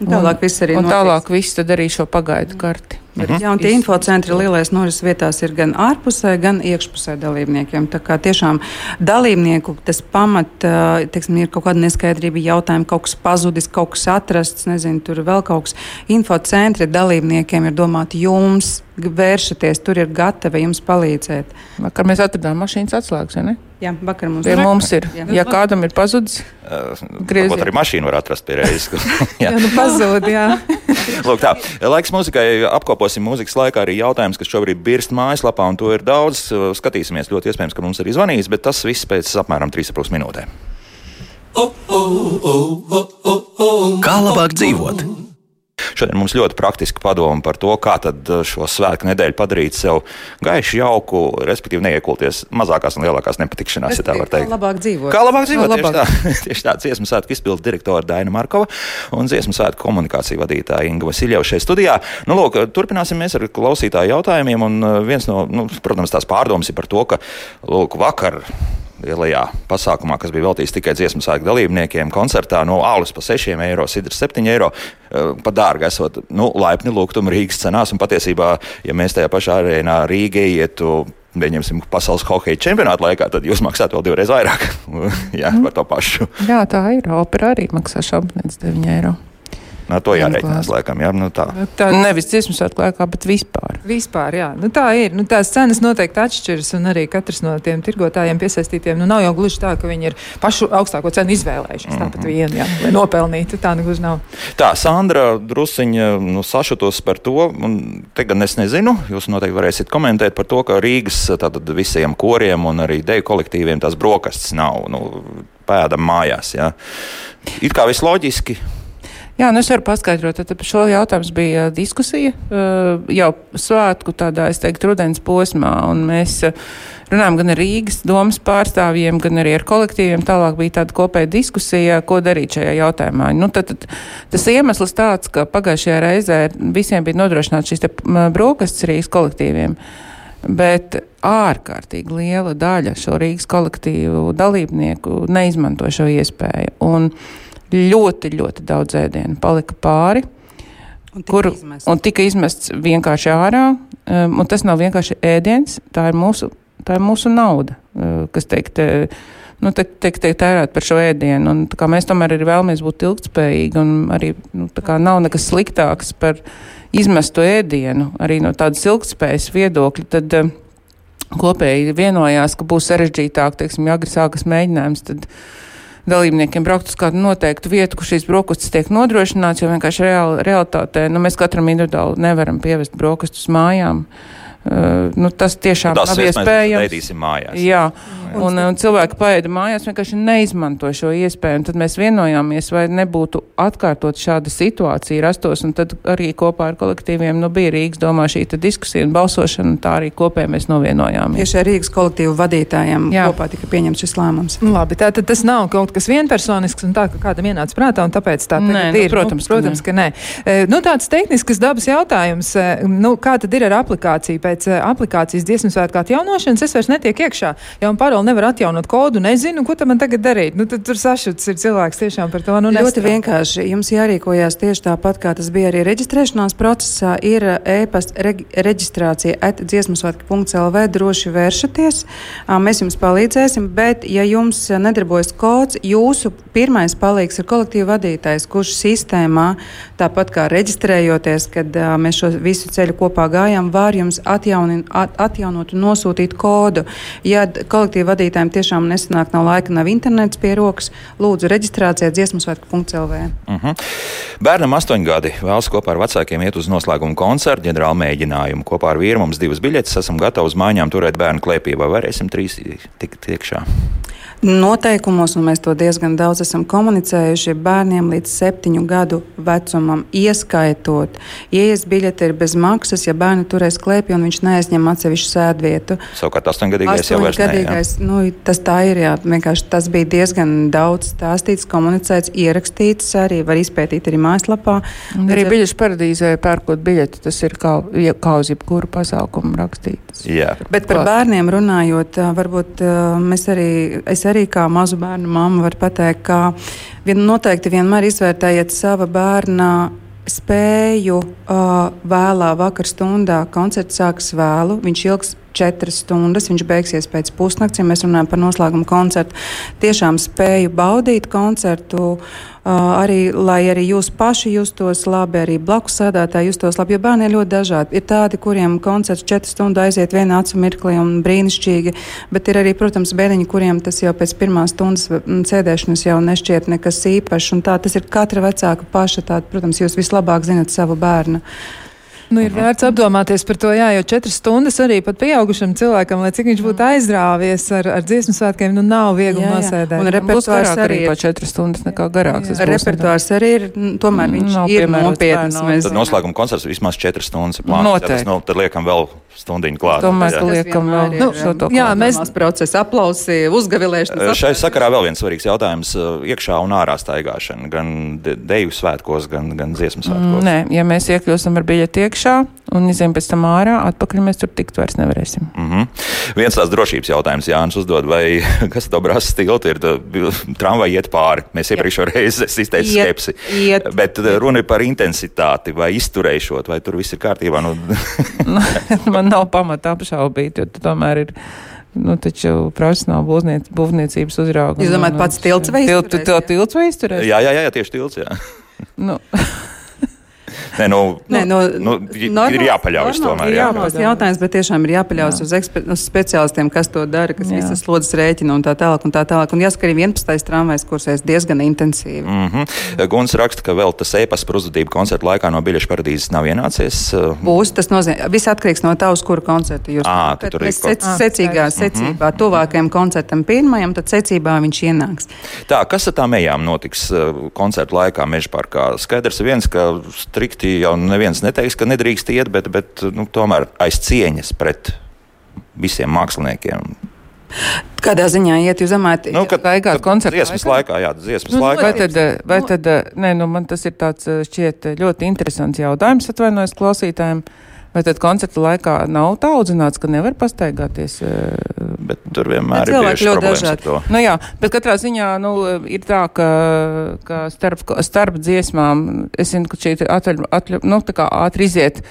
Speaker 3: un, tālāk viss arī.
Speaker 4: Un notiek. tālāk viss tad arī šo pagaidu karti.
Speaker 3: Mhm. Jā, un tie infocentri lielais norises vietās ir gan ārpusē, gan iekšpusē dalībniekiem. Tā kā tiešām dalībnieku tas pamat, teiksim, ir kaut kāda neskaidrība, jautājumi, kaut kas pazudis, kaut kas atrasts, nezinu, tur vēl kaut kas. Infocentri dalībniekiem ir domāti jums, vēršaties, tur ir gatavi jums palīdzēt.
Speaker 4: Vakar mēs atradām mašīnas atslēgas, vai ne?
Speaker 3: Jā, vakar mums,
Speaker 4: pie mums ir. Jā. Ja kādam ir pazudis,
Speaker 2: uh, grieziet. Arī mašīnu var atrast pie reizes. <laughs>
Speaker 1: jā, jā nu pazūd, jā.
Speaker 2: Lūk tā, laiks muzikai apkopot apkoposim mūzikas laikā arī jautājums, kas šobrīd birst mājaslapā, un to ir daudz. Skatīsimies, ļoti iespējams, ka mums arī zvanīs, bet tas viss pēc apmēram 3,5 minūtēm.
Speaker 5: Kā labāk dzīvot?
Speaker 2: Šodien mums ļoti praktiski padomu par to, kā tad uh, šo svētku nedēļu padarīt sev gaišu, jauku, respektīvi neiekulties mazākās un lielākās nepatikšanās, ja tā var teikt.
Speaker 3: Kā labāk dzīvot?
Speaker 2: Kā labāk dzīvot? Kā labāk. Tieši tā, <laughs> tieši tā dziesmu svētku izpildu direktora Daina Markova un dziesmu svētku komunikāciju vadītāja Inga Vasiljeva šeit studijā. Nu, lūk, turpināsim mēs ar klausītāju jautājumiem, un uh, viens no, nu, protams, tās pārdomas ir par to, ka, lūk, vakar lielajā pasākumā, kas bija veltīts tikai dziesmu svētku dalībniekiem, koncertā no alus pa 6 eiro, sidrs 7 eiro. Eh, pa dārgi esot nu, laipni lūgtumu Rīgas cenās, un patiesībā, ja mēs tajā pašā arēnā Rīgā ietu pieņemsim, pasaules hokeja čempionāta laikā, tad jūs maksājat vēl divreiz vairāk <laughs> jā, par to pašu.
Speaker 4: Jā, tā ir. Opera arī maksā šampaniets 9 eiro.
Speaker 2: Nā, to jāreikinās, laikam, jā, nu tā.
Speaker 4: Nu, tā. Nevis dziesmu svētku laikā, bet vispār.
Speaker 1: Vispār, jā. Nu, tā ir. Nu, tās cenas noteikti atšķiras, un arī katrs no tiem tirgotājiem piesaistītiem, nu, nav jau gluži tā, ka viņi ir pašu augstāko cenu izvēlējušies. Mm -hmm. Tāpat vienu, jā, lai nopelnītu. Tā negluži nav.
Speaker 2: Tā, Sandra drusiņa nu, sašutos par to, un te gan es nezinu, jūs noteikti varēsiet komentēt par to, ka Rīgas tātad visiem koriem un arī deju kolektīviem tās brokastis nav, nu, pēdam mājās, jā. It kā viss loģiski,
Speaker 4: Jā, nu es varu paskaidrot, tad šo jautājumu bija diskusija jau svētku tādā, es teiktu, rudens posmā, un mēs runājam gan ar Rīgas domas pārstāvjiem, gan arī ar kolektīviem. Tālāk bija tāda kopēja diskusija, ko darīt šajā jautājumā. Nu, tad, tad, tas iemesls tāds, ka pagājušajā reizē visiem bija nodrošināts šīs brokastis Rīgas kolektīviem. Bet ārkārtīgi liela daļa šo Rīgas kolektīvu dalībnieku neizmanto šo iespēju. Un, uh, ļoti, ļoti daudz ēdienu palika pāri. Un tika, kuru, izmests. un tika izmests vienkārši ārā. Um, un tas nav vienkārši ēdiens, tā ir mūsu, tā ir mūsu nauda, uh, kas teikt, nu, tiek, tiek, tiek tērēt par šo ēdienu. Un, mēs tomēr arī vēlamies būt ilgspējīgi, un arī nu, nav nekas sliktāks par izmestu ēdienu, arī no tādas ilgspējas viedokļa. Tad, uh, Kopēji vienojās, ka būs sarežģītāk, teiksim, ja agri sākas mēģinājums, tad uh, dalībniekiem braukt uz kādu noteiktu vietu, kur šīs brokastis tiek nodrošināts, jo vienkārši reāli, realitātē nu, mēs katram individuāli nevaram pievest brokastus mājām. Uh, nu, tas tiešām tas nav iespējams.
Speaker 2: Mājās.
Speaker 4: Jā, un, un cilvēki paēda mājās, vienkārši neizmanto šo iespēju. Tad mēs vienojāmies, vai nebūtu atkārtot šāda situācija rastos, un tad arī kopā ar kolektīviem nu, bija Rīgas domā šī diskusija un balsošana, un tā arī kopēji mēs novienojāmies.
Speaker 3: Tieši ar Rīgas kolektīvu vadītājiem Jā. kopā tika pieņemts šis lēmums.
Speaker 1: Nu, labi, tā tad tas nav kaut kas vienpersonisks un tā, ka kādam ienāca prātā, un tāpēc tā nē, nu, ir. Protams, nu, protams, ka nē. Ka nē. Nu, tāds tehnisks dabas jautājums, nu, kā tad ir ar aplikāciju? Pēc uh, aplikācijas dziesmu svētku atjaunošanas es vairs netieku iekšā. Ja man paroli nevar atjaunot kodu, nezinu, ko man tagad darīt. Nu, tad tur sašuts ir cilvēks tiešām par to. Nu,
Speaker 3: Ļoti nestrādā. vienkārši. Jums jārīkojās tieši tāpat, kā tas bija arī reģistrēšanās procesā. Ir e-pasta reģistrācija at dziesmasvētku.lv. Droši vēršaties. Mēs jums palīdzēsim, bet ja jums nedarbojas kods, jūsu pirmais palīgs ir kolektīva vadītājs, kurš sistēmā, tāpat kā reģistrējoties, kad mēs šo visu ceļu kopā gājām, var jums atjaunot atjaunin, at, atjaunot un nosūtīt kodu. Ja kolektīva vadītājiem tiešām nesanāk, nav laika, nav internets pie rokas, lūdzu reģistrācijā dziesmasvētku.lv. Uh -huh.
Speaker 2: Bērnam astoņi gadi vēlas kopā ar vecākiem iet uz noslēguma koncertu, ģenerāla mēģinājumu. Kopā ar vīru mums divas biļetes, esam gatavi uz mājām turēt bērnu klēpī, vai varēsim trīs tikt iekšā
Speaker 3: noteikumos, un mēs to diezgan daudz esam komunicējuši, bērniem līdz septiņu gadu vecumam, ieskaitot, ielas biļete ir bez maksas, ja bērni turēs klēpī un viņš neaizņem atsevišķu sēdvietu.
Speaker 2: Savukārt, astoņgadīgais jau vairs
Speaker 3: gadīgais, ne, jā. nu, tas tā ir, jā, vienkārši tas bija diezgan daudz stāstīts, komunicēts, ierakstīts, arī var izpētīt arī mājaslapā.
Speaker 4: Un arī biļešu paradīzē pērkot biļeti, tas ir kā, kā uz jebkuru pasākumu rakstīts.
Speaker 2: Jā.
Speaker 3: Bet par bērniem runājot, varbūt mēs arī, es arī arī kā mazu bērnu mamma var pateikt, ka vien noteikti vienmēr izvērtējiet sava bērna spēju uh, vēlā vakar stundā. Koncerts sāks vēlu, viņš ilgs četras stundas, viņš beigsies pēc pusnakts, ja mēs runājam par noslēgumu koncertu. Tiešām spēju baudīt koncertu, arī lai arī jūs paši justos labi, arī blakus sēdētāji justos labi, jo bērni ir ļoti dažādi. Ir tādi, kuriem koncerts četras stundas aiziet vienā acu mirklī un brīnišķīgi, bet ir arī, protams, bērniņi, kuriem tas jau pēc pirmās stundas sēdēšanas jau nešķiet nekas īpašs, tā tas ir katra vecāka paša, tā, protams, jūs vislabāk zinat savu bērnu.
Speaker 1: Nu, ir vērts apdomāties par to, jā, jo četras stundas arī pat pieaugušam cilvēkam, lai cik viņš būtu aizrāvies ar, ar dziesmu svētkiem, nu nav viegli nosēdēt.
Speaker 3: Un repertuārs arī
Speaker 4: ir pa četras stundas nekā garāks.
Speaker 3: Jā. Repertuārs arī ir, tomēr viņš mm, ir nopietns.
Speaker 2: Mēs... Tad noslēguma koncerts vismaz četras stundas ir plānots. Noteikti. Nu, tad liekam vēl stundiņu klāt.
Speaker 4: Tomēr, ka liekam vēl nu, šo to. Jā,
Speaker 3: mēs procesa aplausi, uzgavilēšanas.
Speaker 2: Šai sakarā vēl viens svarīgs jautājums - iekšā un ārā staigāšana, gan deju svētkos, gan, gan dziesmu svētkos.
Speaker 4: Nē, ja mēs iekļūstam ar biļeti iekšā un izējām pēc tam ārā, atpakaļ mēs tur tikt vairs nevarēsim.
Speaker 2: Mm -hmm. Viens tās drošības jautājums Jānis uzdod, vai <laughs> kas to brāzas tilti ir, tramvai iet pāri. Mēs iepriekšējā reizē izteicām skepsi. Iet. Bet runa ir par intensitāti vai izturēšot, vai tur viss ir kārtībā. Nu... <laughs>
Speaker 4: Man nav pamata apšaubīt, jo tomēr ir. Nu, taču profesionāli būvniec, būvniecības uzrauga.
Speaker 3: Jūs domājat, pats tilts vai
Speaker 4: izturēs? Til, tilts vai izturēs?
Speaker 2: Jā, jā, jā, tieši tilts, jā.
Speaker 4: nu. <laughs>
Speaker 2: Nē, nu, Nē, nu, nu, normāls, ir jāpaļaujas tomēr.
Speaker 3: Ir jāpaļaujas jautājums, bet tiešām ir jāpaļaujas jā. uz, eksper, uz speciālistiem, kas to dara, kas jā. visas slodzes rēķina un tā tālāk. Un tā tālāk. Un jāsaka, arī 11. tramvajs kursēs diezgan intensīvi.
Speaker 2: Mm -hmm. Guns raksta, ka vēl tas e-pasta par uzvedību koncertu laikā no biļešu paradīzes nav ienācies.
Speaker 3: Būs, tas nozīmē, viss atkarīgs no tā, uz kuru koncertu jūs
Speaker 2: esat. Mēs
Speaker 3: sec, secīgā secībā, mm -hmm. tuvākajam koncertam pirmajam, tad secībā viņš ienāks.
Speaker 2: Tā, kas ar tām ejām notiks koncertu laikā Mežparkā? Skaidrs viens, ka strikti jau neviens neteiks, ka nedrīkst iet, bet, bet nu, tomēr aiz cieņas pret visiem māksliniekiem.
Speaker 3: Kādā ziņā iet uz amāti?
Speaker 2: Nu, kad
Speaker 4: beigās koncerta
Speaker 2: dziesmas laikā, jā, dziesmas nu, laikā.
Speaker 4: Vai tad, vai tad, nē, nu, man tas ir tāds šķiet ļoti interesants jautājums, atvainojos klausītājiem. Vai tad koncerta laikā nav tā audzināts, ka nevar pastaigāties?
Speaker 2: Bet tur vienmēr bet ir bijuši problēmas dažādi.
Speaker 4: Nu jā, bet katrā ziņā, nu, ir tā, ka, ka starp, starp dziesmām, es zinu, ka šī atļa, atļa, nu, tā kā ātri iziet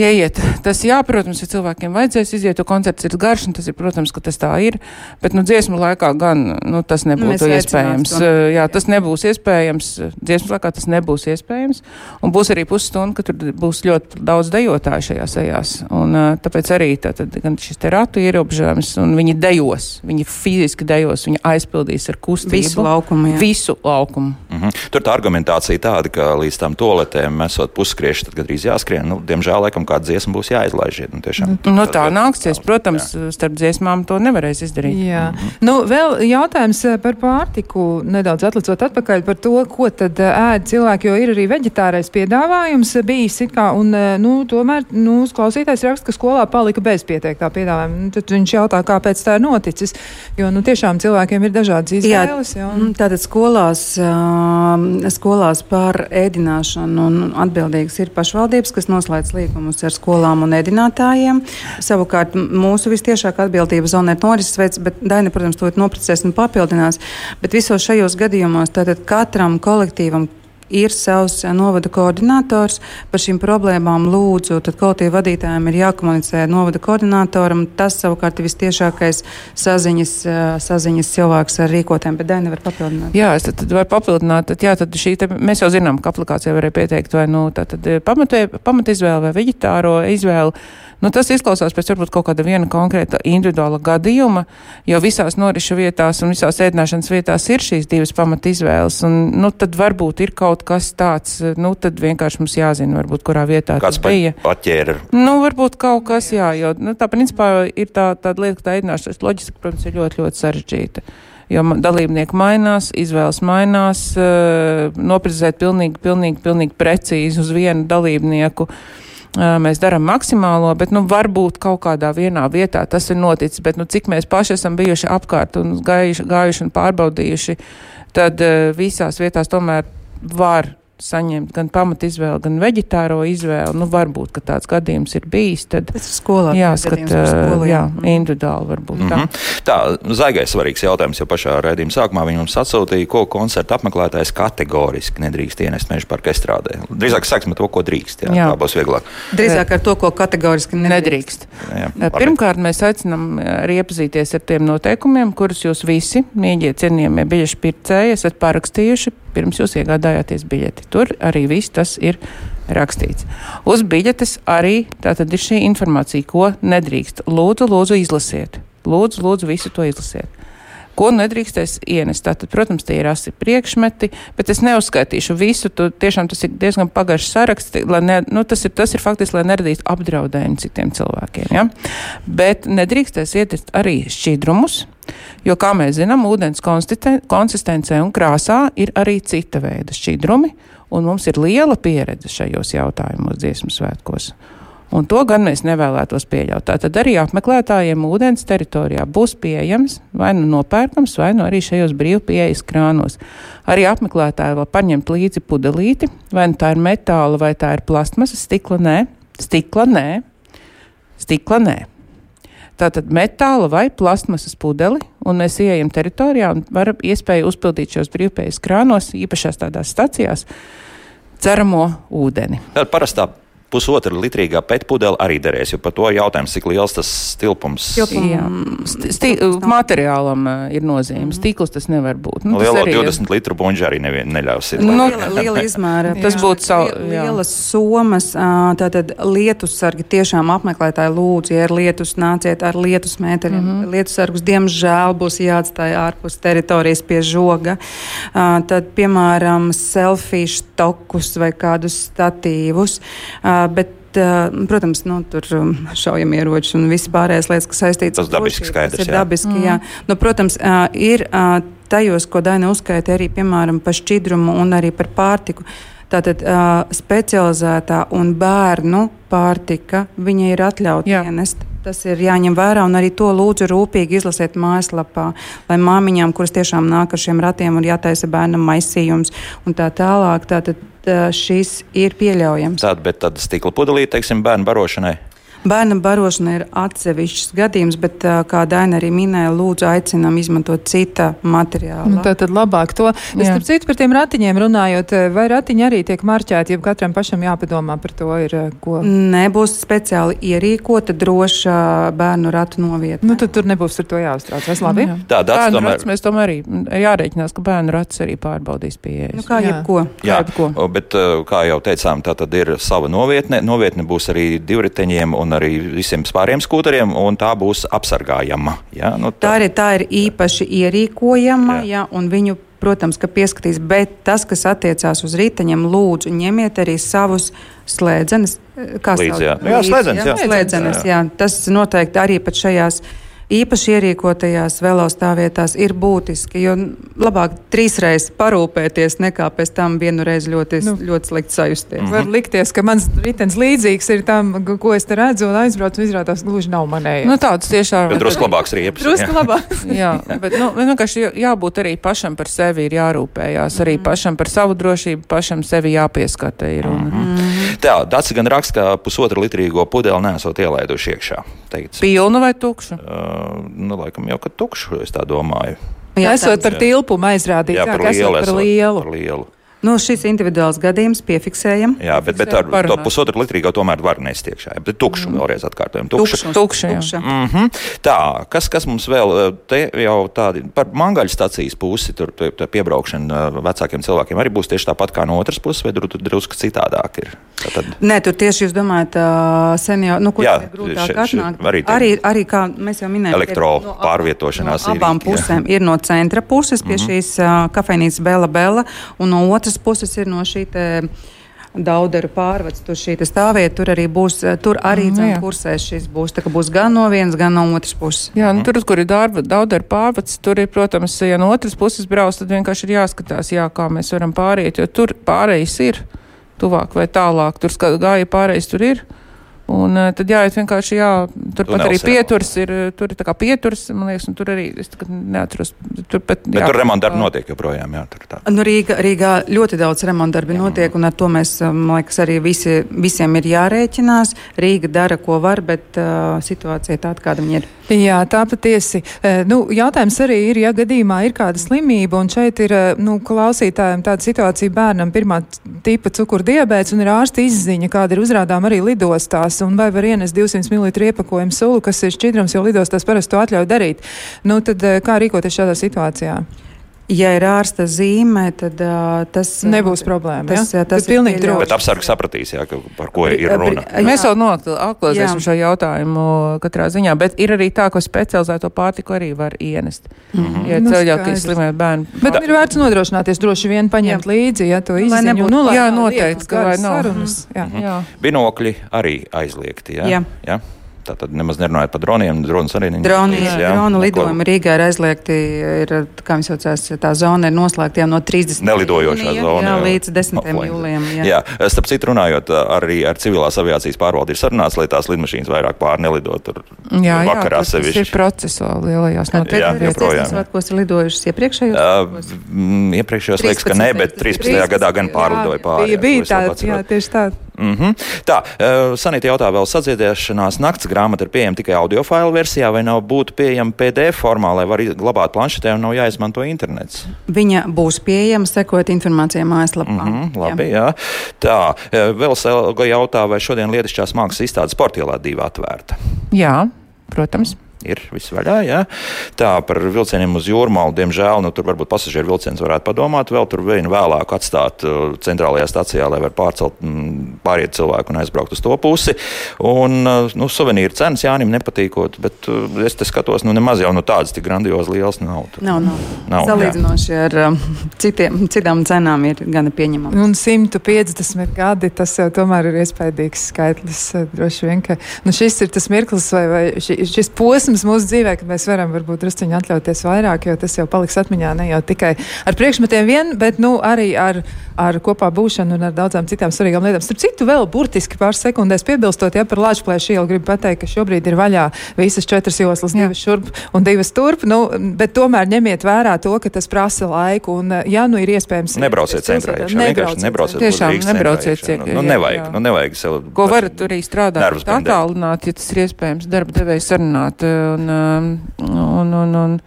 Speaker 4: ieiet. Tas, jā, protams, ja cilvēkiem vajadzēs iziet, jo koncerts ir garš, un tas ir, protams, ka tas tā ir, bet, nu, dziesmu laikā gan, nu, tas nebūtu Mēs iespējams. To. Jā, tas nebūs iespējams, dziesmu laikā tas nebūs iespējams, un būs arī pusstunda, ka tur būs ļoti daudz dejotāju šajās ejās, un tāpēc arī tātad gan šis te ratu ierobežojums, un viņi dejos, viņi fiziski dejos, viņi aizpildīs ar kustību.
Speaker 3: Visu laukumu, jā.
Speaker 4: Visu laukumu.
Speaker 2: Mhm. Tur tā argumentācija tāda, ka līdz tam toletēm esot puskrieši, tad gandrīz jāskrien, nu, diemžēl, laikam, tiešām kāda dziesma būs jāizlaiž. Nu, tiešām,
Speaker 4: nu, tā nāksies, protams, jā. starp dziesmām to nevarēs izdarīt.
Speaker 1: Jā. Mm -hmm. nu, vēl jautājums eh, par pārtiku, nedaudz atlicot atpakaļ par to, ko tad eh, ēd cilvēki, jo ir arī veģetārais piedāvājums bijis kā, un eh, nu, tomēr nu, klausītājs raksta, ka skolā palika bez pieteiktā piedāvājuma. Nu, tad viņš jautā, kāpēc tā ir noticis, jo nu, tiešām cilvēkiem ir dažādas izvēles. Jā, un...
Speaker 3: Mm, tātad skolās, skolās par ēdināšanu un atbildīgas ir pašvaldības, kas noslēdz līgumus sarunas ar skolām un ēdinātājiem. Savukārt mūsu vistiešākā atbildība zonē ir norises veids, bet Daina, protams, to noprecēs un papildinās. Bet visos šajos gadījumos tātad katram kolektīvam, ir savs eh, novada koordinators. Par šīm problēmām lūdzu, tad kolektīva vadītājiem ir jākomunicē novada koordinatoram. Tas savukārt ir vistiešākais saziņas, eh, saziņas cilvēks ar rīkotēm, bet Daina var papildināt.
Speaker 4: Jā, es tad, tad varu papildināt. Tad, jā, tad šī, te, mēs jau zinām, ka aplikācijā varēja pieteikt vai nu, eh, pamatizvēle vai veģetāro izvēle. Nu, tas izklausās pēc varbūt kaut kāda viena konkrēta individuāla gadījuma, jo visās norišu vietās un visās ēdināšanas vietās ir šīs divas pamat izvēles. Un, nu, tad varbūt ir kaut kas tāds, nu, tad vienkārši mums jāzina, varbūt kurā vietā
Speaker 2: Kāds tas bija. Paķēra.
Speaker 4: Nu, varbūt kaut kas, jā, jo, nu, tā, principā, ir tā, tāda lieta, ka tā ēdināšanas loģistika, protams, ir ļoti, ļoti sarežģīta jo dalībnieki mainās, izvēles mainās, uh, noprecizēt pilnīgi, pilnīgi, pilnīgi precīzi uz vienu dalībnieku. Uh, mēs darām maksimālo, bet, nu, varbūt kaut kādā vienā vietā tas ir noticis, bet, nu, cik mēs paši esam bijuši apkārt un gājuši, gājuši un pārbaudījuši, tad visās vietās tomēr var saņemt gan pamatizvēli, gan veģetāro izvēli. Nu, varbūt, ka tāds gadījums ir bijis. Tad
Speaker 3: skolā,
Speaker 4: jāskata, skolā, jā, mm. individuāli varbūt
Speaker 2: mm -hmm. tā. Tā, zaigais svarīgs jautājums, jo pašā raidījuma sākumā viņi mums atsūtīja, ko koncerta apmeklētājs kategoriski nedrīkst ienest meža parka estrādē. Drīzāk sāksim ar to, ko drīkst. Jā, jā. Tā būs vieglāk.
Speaker 3: Drīzāk ar to, ko kategoriski nedrīkst.
Speaker 4: nedrīkst. Jā, Pirmkārt, mēs aicinām arī iepazīties ar tiem noteikumiem, kurus jūs visi, mīļie cienījamie biļešu pircēji, esat parakstījuši pirms jūs iegādājāties biļeti. Tur arī viss tas ir rakstīts. Uz biļetes arī tātad ir šī informācija, ko nedrīkst. Lūdzu, lūdzu, izlasiet. Lūdzu, lūdzu, visu to izlasiet. Ko nedrīkstēs ienest? Tātad, protams, tie ir asi priekšmeti, bet es neuzskaitīšu visu. Tu, tiešām tas ir diezgan pagaršs saraksts, ne, nu, tas, ir, tas ir faktiski, lai neradītu apdraudējumu citiem cilvēkiem. Ja? Bet nedrīkstēs ietest arī šķīdrumus, Jo, kā mēs zinām, ūdens konsistencē un krāsā ir arī cita veida šķidrumi, un mums ir liela pieredze šajos jautājumos dziesmu svētkos. Un to gan mēs nevēlētos pieļaut. Tātad arī apmeklētājiem ūdens teritorijā būs pieejams vai nu nopērkams, vai nu arī šajos brīvpieejas krānos. Arī apmeklētāji var paņemt līdzi pudelīti, vai nu tā ir metāla, vai tā ir plastmasas stikla, nē, Stikla nē. Stikla nē. Tātad metāla vai plasmasas pudeli, un mēs ieejam teritorijā un varam iespēju uzpildīt šos brīvpējas krānos, īpašās tādās stacijās, ceramo ūdeni.
Speaker 2: Tā parastā pusotra litrīgā pētpudele arī derēs, jo par to jautājums, cik liels tas tilpums
Speaker 4: Jā. Sti sti materiālam uh, ir nozīme. -hmm. Stīkls tas nevar būt.
Speaker 2: Nu, Lielo 20 ir... litru buļbuļs arī nevien, neļaus. Ir,
Speaker 3: nu, liela, liela izmēra. <laughs>
Speaker 4: tas būtu savu,
Speaker 3: lielas somas. Tātad lietussargi tiešām apmeklētāji lūdzu, ja ir lietus, nāciet ar lietus mēteriem. Mm -hmm. Lietussargus diemžēl būs jāatstāj ārpus teritorijas pie žoga. Tad, piemēram, selfie stokus vai kādus statīvus. Bet, protams, nu, tur šaujamieroči un viss pārējais lietas, kas saistītas
Speaker 2: ar to. Tas dabiski skaidrs.
Speaker 3: Tas ir dabiski, jā. jā. Mm. Nu, protams, ir tajos, ko Daina uzskaita arī, piemēram, par šķidrumu un arī par pārtiku. Tātad uh, specializētā un bērnu pārtika viņa ir atļauta ienest. Tas ir jāņem vērā, un arī to lūdzu rūpīgi izlasiet mājaslapā, lai māmiņām, kuras tiešām nāk ar šiem ratiem, ir jātaisa bērnam maisījums un tā tālāk. Tātad šis ir pieļaujams.
Speaker 2: Tāda, bet tāda stikla pudelīte, teiksim, bērnu barošanai.
Speaker 3: Bērna barošana ir atsevišķs gadījums, bet, kā Daina arī minēja, lūdzu, aicinām izmantot cita materiālu.
Speaker 1: Nu, tā tad labāk to. Es starp citu par tiem ratiņiem runājot, vai ratiņi arī tiek marķēti, ja katram pašam jāpadomā par to, ir ko?
Speaker 3: Nebūs speciāli ierīkota droša bērnu ratu novietne.
Speaker 1: Nu, tad tur nebūs ar to jāuztraucas. Labi? Jā.
Speaker 4: Tā, bērnu tomēr... rats mēs tomēr arī jārēķinās, ka bērnu rats arī pārbaudīs pieejas.
Speaker 3: Nu, kā jebko.
Speaker 2: Jā, jebko. bet kā jau teicām, tā tad ir sava novietne. Novietne būs arī divriteņiem un arī visiem pāriem skūteriem, un tā būs apsargājama. Ja?
Speaker 3: Nu, tā. Tā, ir, tā ir īpaši ierīkojama, jā. Ja, un viņu, protams, ka pieskatīs, bet tas, kas attiecās uz riteņiem, lūdzu, ņemiet arī savus slēdzenes.
Speaker 2: Kā Līdz, jā. Jā, slēdzenes, jā.
Speaker 3: Slēdzenes, jā. Tas noteikti arī pat šajās īpaši ierīkotajās velostāvvietās ir būtiski, jo labāk trīsreiz parūpēties nekā pēc tam vienu reizi ļoti, nu, ļoti slikti sajusties. Mm
Speaker 1: -hmm. Var likties, ka mans ritenis līdzīgs ir tam, ko es te redzu, un aizbraucu, un izrādās gluži nav manējais.
Speaker 4: Nu, tāds tiešām
Speaker 2: ir. Drusku labāks riepas.
Speaker 1: Drusku labāks.
Speaker 4: jā, bet, nu, vienkārši jābūt arī pašam par sevi ir jārūpējās, arī mm -hmm. pašam par savu drošību, pašam sevi jāpieskata ir. Un, mm
Speaker 2: -hmm. Tā, Dats gan raksta, ka pusotra litrīgo pudeli nesot ielaiduši iekšā.
Speaker 4: Teikts. Pilnu vai tukšu? Uh,
Speaker 2: nu, laikam jau ka tukšu, es tā domāju.
Speaker 1: Jā, esot par tilpumu aizrādīt, jā,
Speaker 2: par, lielu,
Speaker 1: par lielu.
Speaker 2: Par lielu.
Speaker 3: Nu, šis individuāls gadījums piefiksējam.
Speaker 2: Jā, bet, bet ar Parunāt. to pusotru litrīgo tomēr var nest iekšā. Bet tukšu mm. vēlreiz atkārtojam. Tukšu.
Speaker 4: Tukšu, tukšu,
Speaker 2: mm -hmm. Tā, kas, kas mums vēl te jau tādi par mangaļu stacijas pusi, tur piebraukšana vecākiem cilvēkiem arī būs tieši tāpat kā no otras puses, vai tur drusku citādāk ir?
Speaker 3: Tātad... Nē, tur tieši jūs domājat, uh, seniori, nu, kur jā, ir grūtāk atnākt. Arī, arī, arī, kā mēs jau minējām,
Speaker 2: elektro no, pārvietošanās
Speaker 3: no abām ir, pusēm. Jā. Ir no centra puses pie mm -hmm. šīs uh, kafejnīcas Bela Bela un no otras otras puses ir no šī Dauderu pārvads, tur šī stāvvieta, tur arī būs, tur arī mm, dzem, kursēs šis būs. Tā kā būs gan no vienas, gan no otras puses.
Speaker 4: Jā, nu, tur, kur ir darba, Dauderu pārvads, tur ir, protams, ja no otras puses brauc, tad vienkārši ir jāskatās, jā, kā mēs varam pāriet, jo tur pārējais ir tuvāk vai tālāk, tur gāja pārējais tur ir. Un uh, tad jāiet vienkārši, jā, turpat arī pieturs ir, tur ir tā kā pieturs, man liekas, un tur arī, es neatceros.
Speaker 2: Tur, bet, bet jā, tur remonta darbi notiek joprojām, jā, tur tā.
Speaker 3: Nu, Rīga, Rīgā ļoti daudz remonta darbi jā. notiek, un ar to mēs, man liekas, arī visi, visiem ir jārēķinās. Rīga dara, ko var, bet uh, situācija tāda, kāda viņa ir.
Speaker 1: Jā, tā patiesi. Uh, nu, jautājums arī ir, ja gadījumā ir kāda slimība, un šeit ir, uh, nu, klausītājiem tāda situācija bērnam pirmā tipa cukurdiabēts, un ir ārsta izziņa, kāda ir uzrādām arī lidostās lidostās, un vai var ienest 200 ml iepakojumu sulu, kas ir šķidrums, jo lidostās parasti to atļauj darīt. Nu, tad eh, kā rīkoties šādā situācijā?
Speaker 3: Ja ir ārsta zīme, tad uh, tas
Speaker 1: nebūs problēma.
Speaker 3: Tas,
Speaker 1: ja?
Speaker 3: tas
Speaker 1: ir pilnīgi droši.
Speaker 2: Bet apsargs sapratīs, jā, ka, par ko ir runa. Jā.
Speaker 4: Mēs jau noklāsīsim šo jautājumu katrā ziņā, bet ir arī tā, ka specializēto pārtiku arī var ienest. Mm -hmm. Ja nu, cilvēki slimē bērni.
Speaker 1: Bet tā. ir vērts nodrošināties droši vien paņemt jā. līdzi, ja to izziņu.
Speaker 4: Nu, jā, noteikti, ka vai nav.
Speaker 1: Sarunas. Jā. Mm -hmm. jā.
Speaker 2: Binokļi arī aizliegti, jā? Jā. jā? Tātad nemaz nerunājot par droniem, dronas arī
Speaker 3: neņemt. Droni, jā, jā, dronu lidojumi Rīgā ir aizliegti, ir, kā jums saucās, tā zona ir noslēgta jau no 30.
Speaker 2: Nelidojošā
Speaker 3: jūnija,
Speaker 2: zona.
Speaker 3: Jā, līdz 10. Oh, jūlijam.
Speaker 2: Jā. jā, starp citu runājot, arī ar civilās aviācijas pārvaldi ir sarunāts, lai tās lidmašīnas vairāk pār nelidot tur jā, vakarā
Speaker 4: jā, sevišķi. Tas ir procesuāli lielajās
Speaker 3: joprojām. Svētkos ir lidojušas iepriekšējos? Uh,
Speaker 2: iepriekšējos liekas, ka ne, bet 13. gadā gan pārlidoja pāri.
Speaker 1: Bija, bija tāds, jā, tieši tā.
Speaker 2: Mm -hmm. Tā, uh, Sanita jautā vēl sadziedēšanās nakts grāmata ir pieejama tikai audio failu versijā vai nav būtu pieejama PDF formā, lai var glabāt planšetē un nav jāizmanto internets?
Speaker 3: Viņa būs pieejama, sekot informācijai mājaslapā. Mm
Speaker 2: -hmm, labi, jā. jā. Tā, vēl Selga jautā, vai šodien lietišķās mākslas izstāde sportielā divi atvērta?
Speaker 4: Jā, protams
Speaker 2: ir viss vaļā. Ja? Tā par vilcieniem uz jūrmālu, diemžēl, nu, tur varbūt pasažieru vilciens varētu padomāt, vēl tur vienu vēlāk atstāt uh, centrālajā stacijā, lai var pārcelt mm, pāriet cilvēku un aizbraukt uz to pusi. Un, uh, nu, suvenīru cenas Jānim nepatīkot, bet uh, es te skatos, nu, nemaz jau nu, tādas tik grandiozi liels nav.
Speaker 3: Tur. Nav, nav. nav Salīdzinoši ar um, citiem, citām cenām ir gana pieņemama.
Speaker 1: Un 150 gadi, tas jau tomēr ir iespaidīgs skaitlis. Droši vien, ka nu, šis ir tas mirklis vai, vai šis posms, posms mūsu dzīvē, kad mēs varam varbūt drusciņi atļauties vairāk, jo tas jau paliks atmiņā ne jau tikai ar priekšmetiem vien, bet nu, arī ar, ar kopā būšanu un ar daudzām citām svarīgām lietām. Starp citu, vēl burtiski pāris sekundēs piebilstot, ja par Lāčplēšu ielu gribu pateikt, ka šobrīd ir vaļā visas četras joslas, Jā. divas šurp un divas turp, nu, bet tomēr ņemiet vērā to, ka tas prasa laiku un, ja nu ir iespējams.
Speaker 2: Nebrauciet centrā, iekšā, nebrauciet, nebrauciet.
Speaker 4: Tiešām nebrauciet. Ciek,
Speaker 2: nu, nu, nevajag, jā. nu, nevajag sev.
Speaker 4: Ko varat arī strādāt attālināt, ja tas ir iespējams darba devēja sarunāt un, um, un, un, un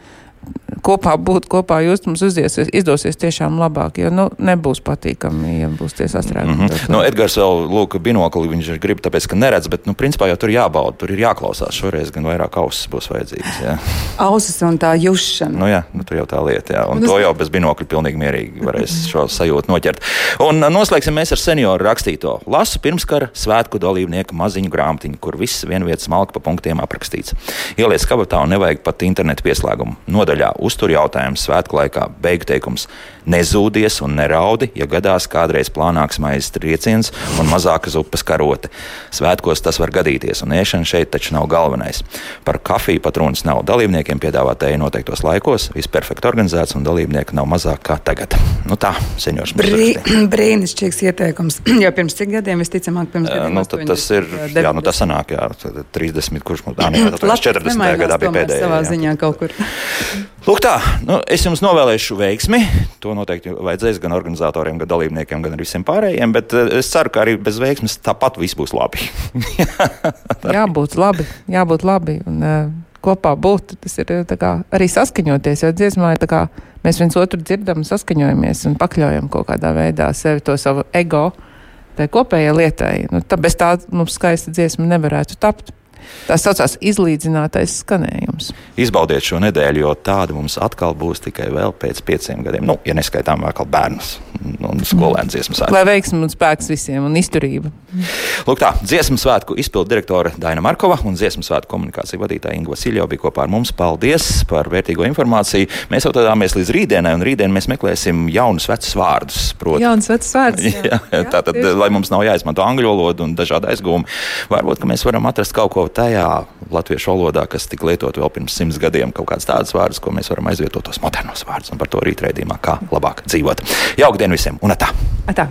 Speaker 4: kopā būt, kopā just mums uzdiesies, izdosies tiešām labāk, jo nu, nebūs patīkami, ja būs tie sastrēgumi. Mm -hmm.
Speaker 2: nu, Edgars vēl lūk binokli, viņš grib tāpēc, ka neredz, bet nu, principā jau tur jābauda, tur ir jāklausās. Šoreiz gan vairāk ausis būs vajadzīgas. Jā. <laughs>
Speaker 3: Ausis un tā jušana.
Speaker 2: Nu, jā, nu, tur jau tā lieta, jā. Un, un to jau bez binokļa pilnīgi mierīgi varēs šo sajūtu noķert. Un noslēgsim mēs ar senioru rakstīto. Lasu pirmskara svētku dalībnieku maziņu grāmatiņu, kur viss vienvietas malka pa punktiem aprakstīts. Ieliec kabatā un nevajag pat internetu pieslēgumu. Nodaļā uztur jautājums svētku laikā. Beigu teikums - nezūdies un neraudi, ja gadās kādreiz plānāks maizes trieciens un mazāka zupas karote. Svētkos tas var gadīties, un ēšana šeit taču nav galvenais. Par kafiju pat runas nav. Dalībniekiem piedāvāt ēju noteiktos laikos, viss perfekti organizēts, un dalībnieku nav mazāk kā tagad. Nu tā, senjors.
Speaker 3: Brī, <clears throat> brīnišķīgs ieteikums. <clears throat> jau pirms cik gadiem, visticamāk, pirms gadiem.
Speaker 2: Nu, tas ir, jā, nu tas sanāk, jā, 30, kurš mums, ā, nē, <clears throat> 40. gadā bija pēdējais.
Speaker 3: Savā ziņā kaut kur.
Speaker 2: Lūk, tā, nu, es jums novēlēšu veiksmi. To noteikti vajadzēs gan organizatoriem, gan dalībniekiem, gan arī visiem pārējiem. Bet eh, es ceru, ka arī bez veiksmes tāpat viss būs labi. <laughs>
Speaker 4: jābūt labi, jābūt labi. Un, uh, kopā būt, tas ir kā, arī saskaņoties. Jo dziesmā ir tā kā mēs viens otru dzirdam, saskaņojamies un pakļaujam kaut kādā veidā sevi to savu ego. Tai kopējai lietai. Nu, tā, bez tā mums skaista dziesma nevarētu tapt. Tā saucās izlīdzinātais skanējums.
Speaker 2: Izbaudiet šo nedēļu, jo tāda mums atkal būs tikai vēl pēc pieciem gadiem. Nu, ja neskaitām vēl bērnus un skolēnu dziesmu svētku.
Speaker 4: Lai veiksmi un spēks visiem un izturība.
Speaker 2: Lūk, tā dziesmu svētku izpildu direktore Daina Markova un dziesmu svētku komunikācija vadītāja Inga Vasiljo bija kopā ar mums. Paldies par vērtīgo informāciju. Mēs jau tādāmies līdz rītdienai, un rītdien mēs meklēsim jaunus vecus vārdus.
Speaker 1: Proti. Jauns vecs vārds. Jā. <laughs> jā,
Speaker 2: jā, tātad, jā, lai mums nav jāizmanto angļu valoda un dažādi aizgūmi, varbūt mēs varam atrast kaut ko tajā latviešu valodā, kas tika lietot vēl pirms simts gadiem, kaut kāds tāds vārds, ko mēs varam aizvietot tos modernos vārdus un par to rīt rēdījumā, kā labāk dzīvot. Jauka diena visiem un atā!
Speaker 1: atā.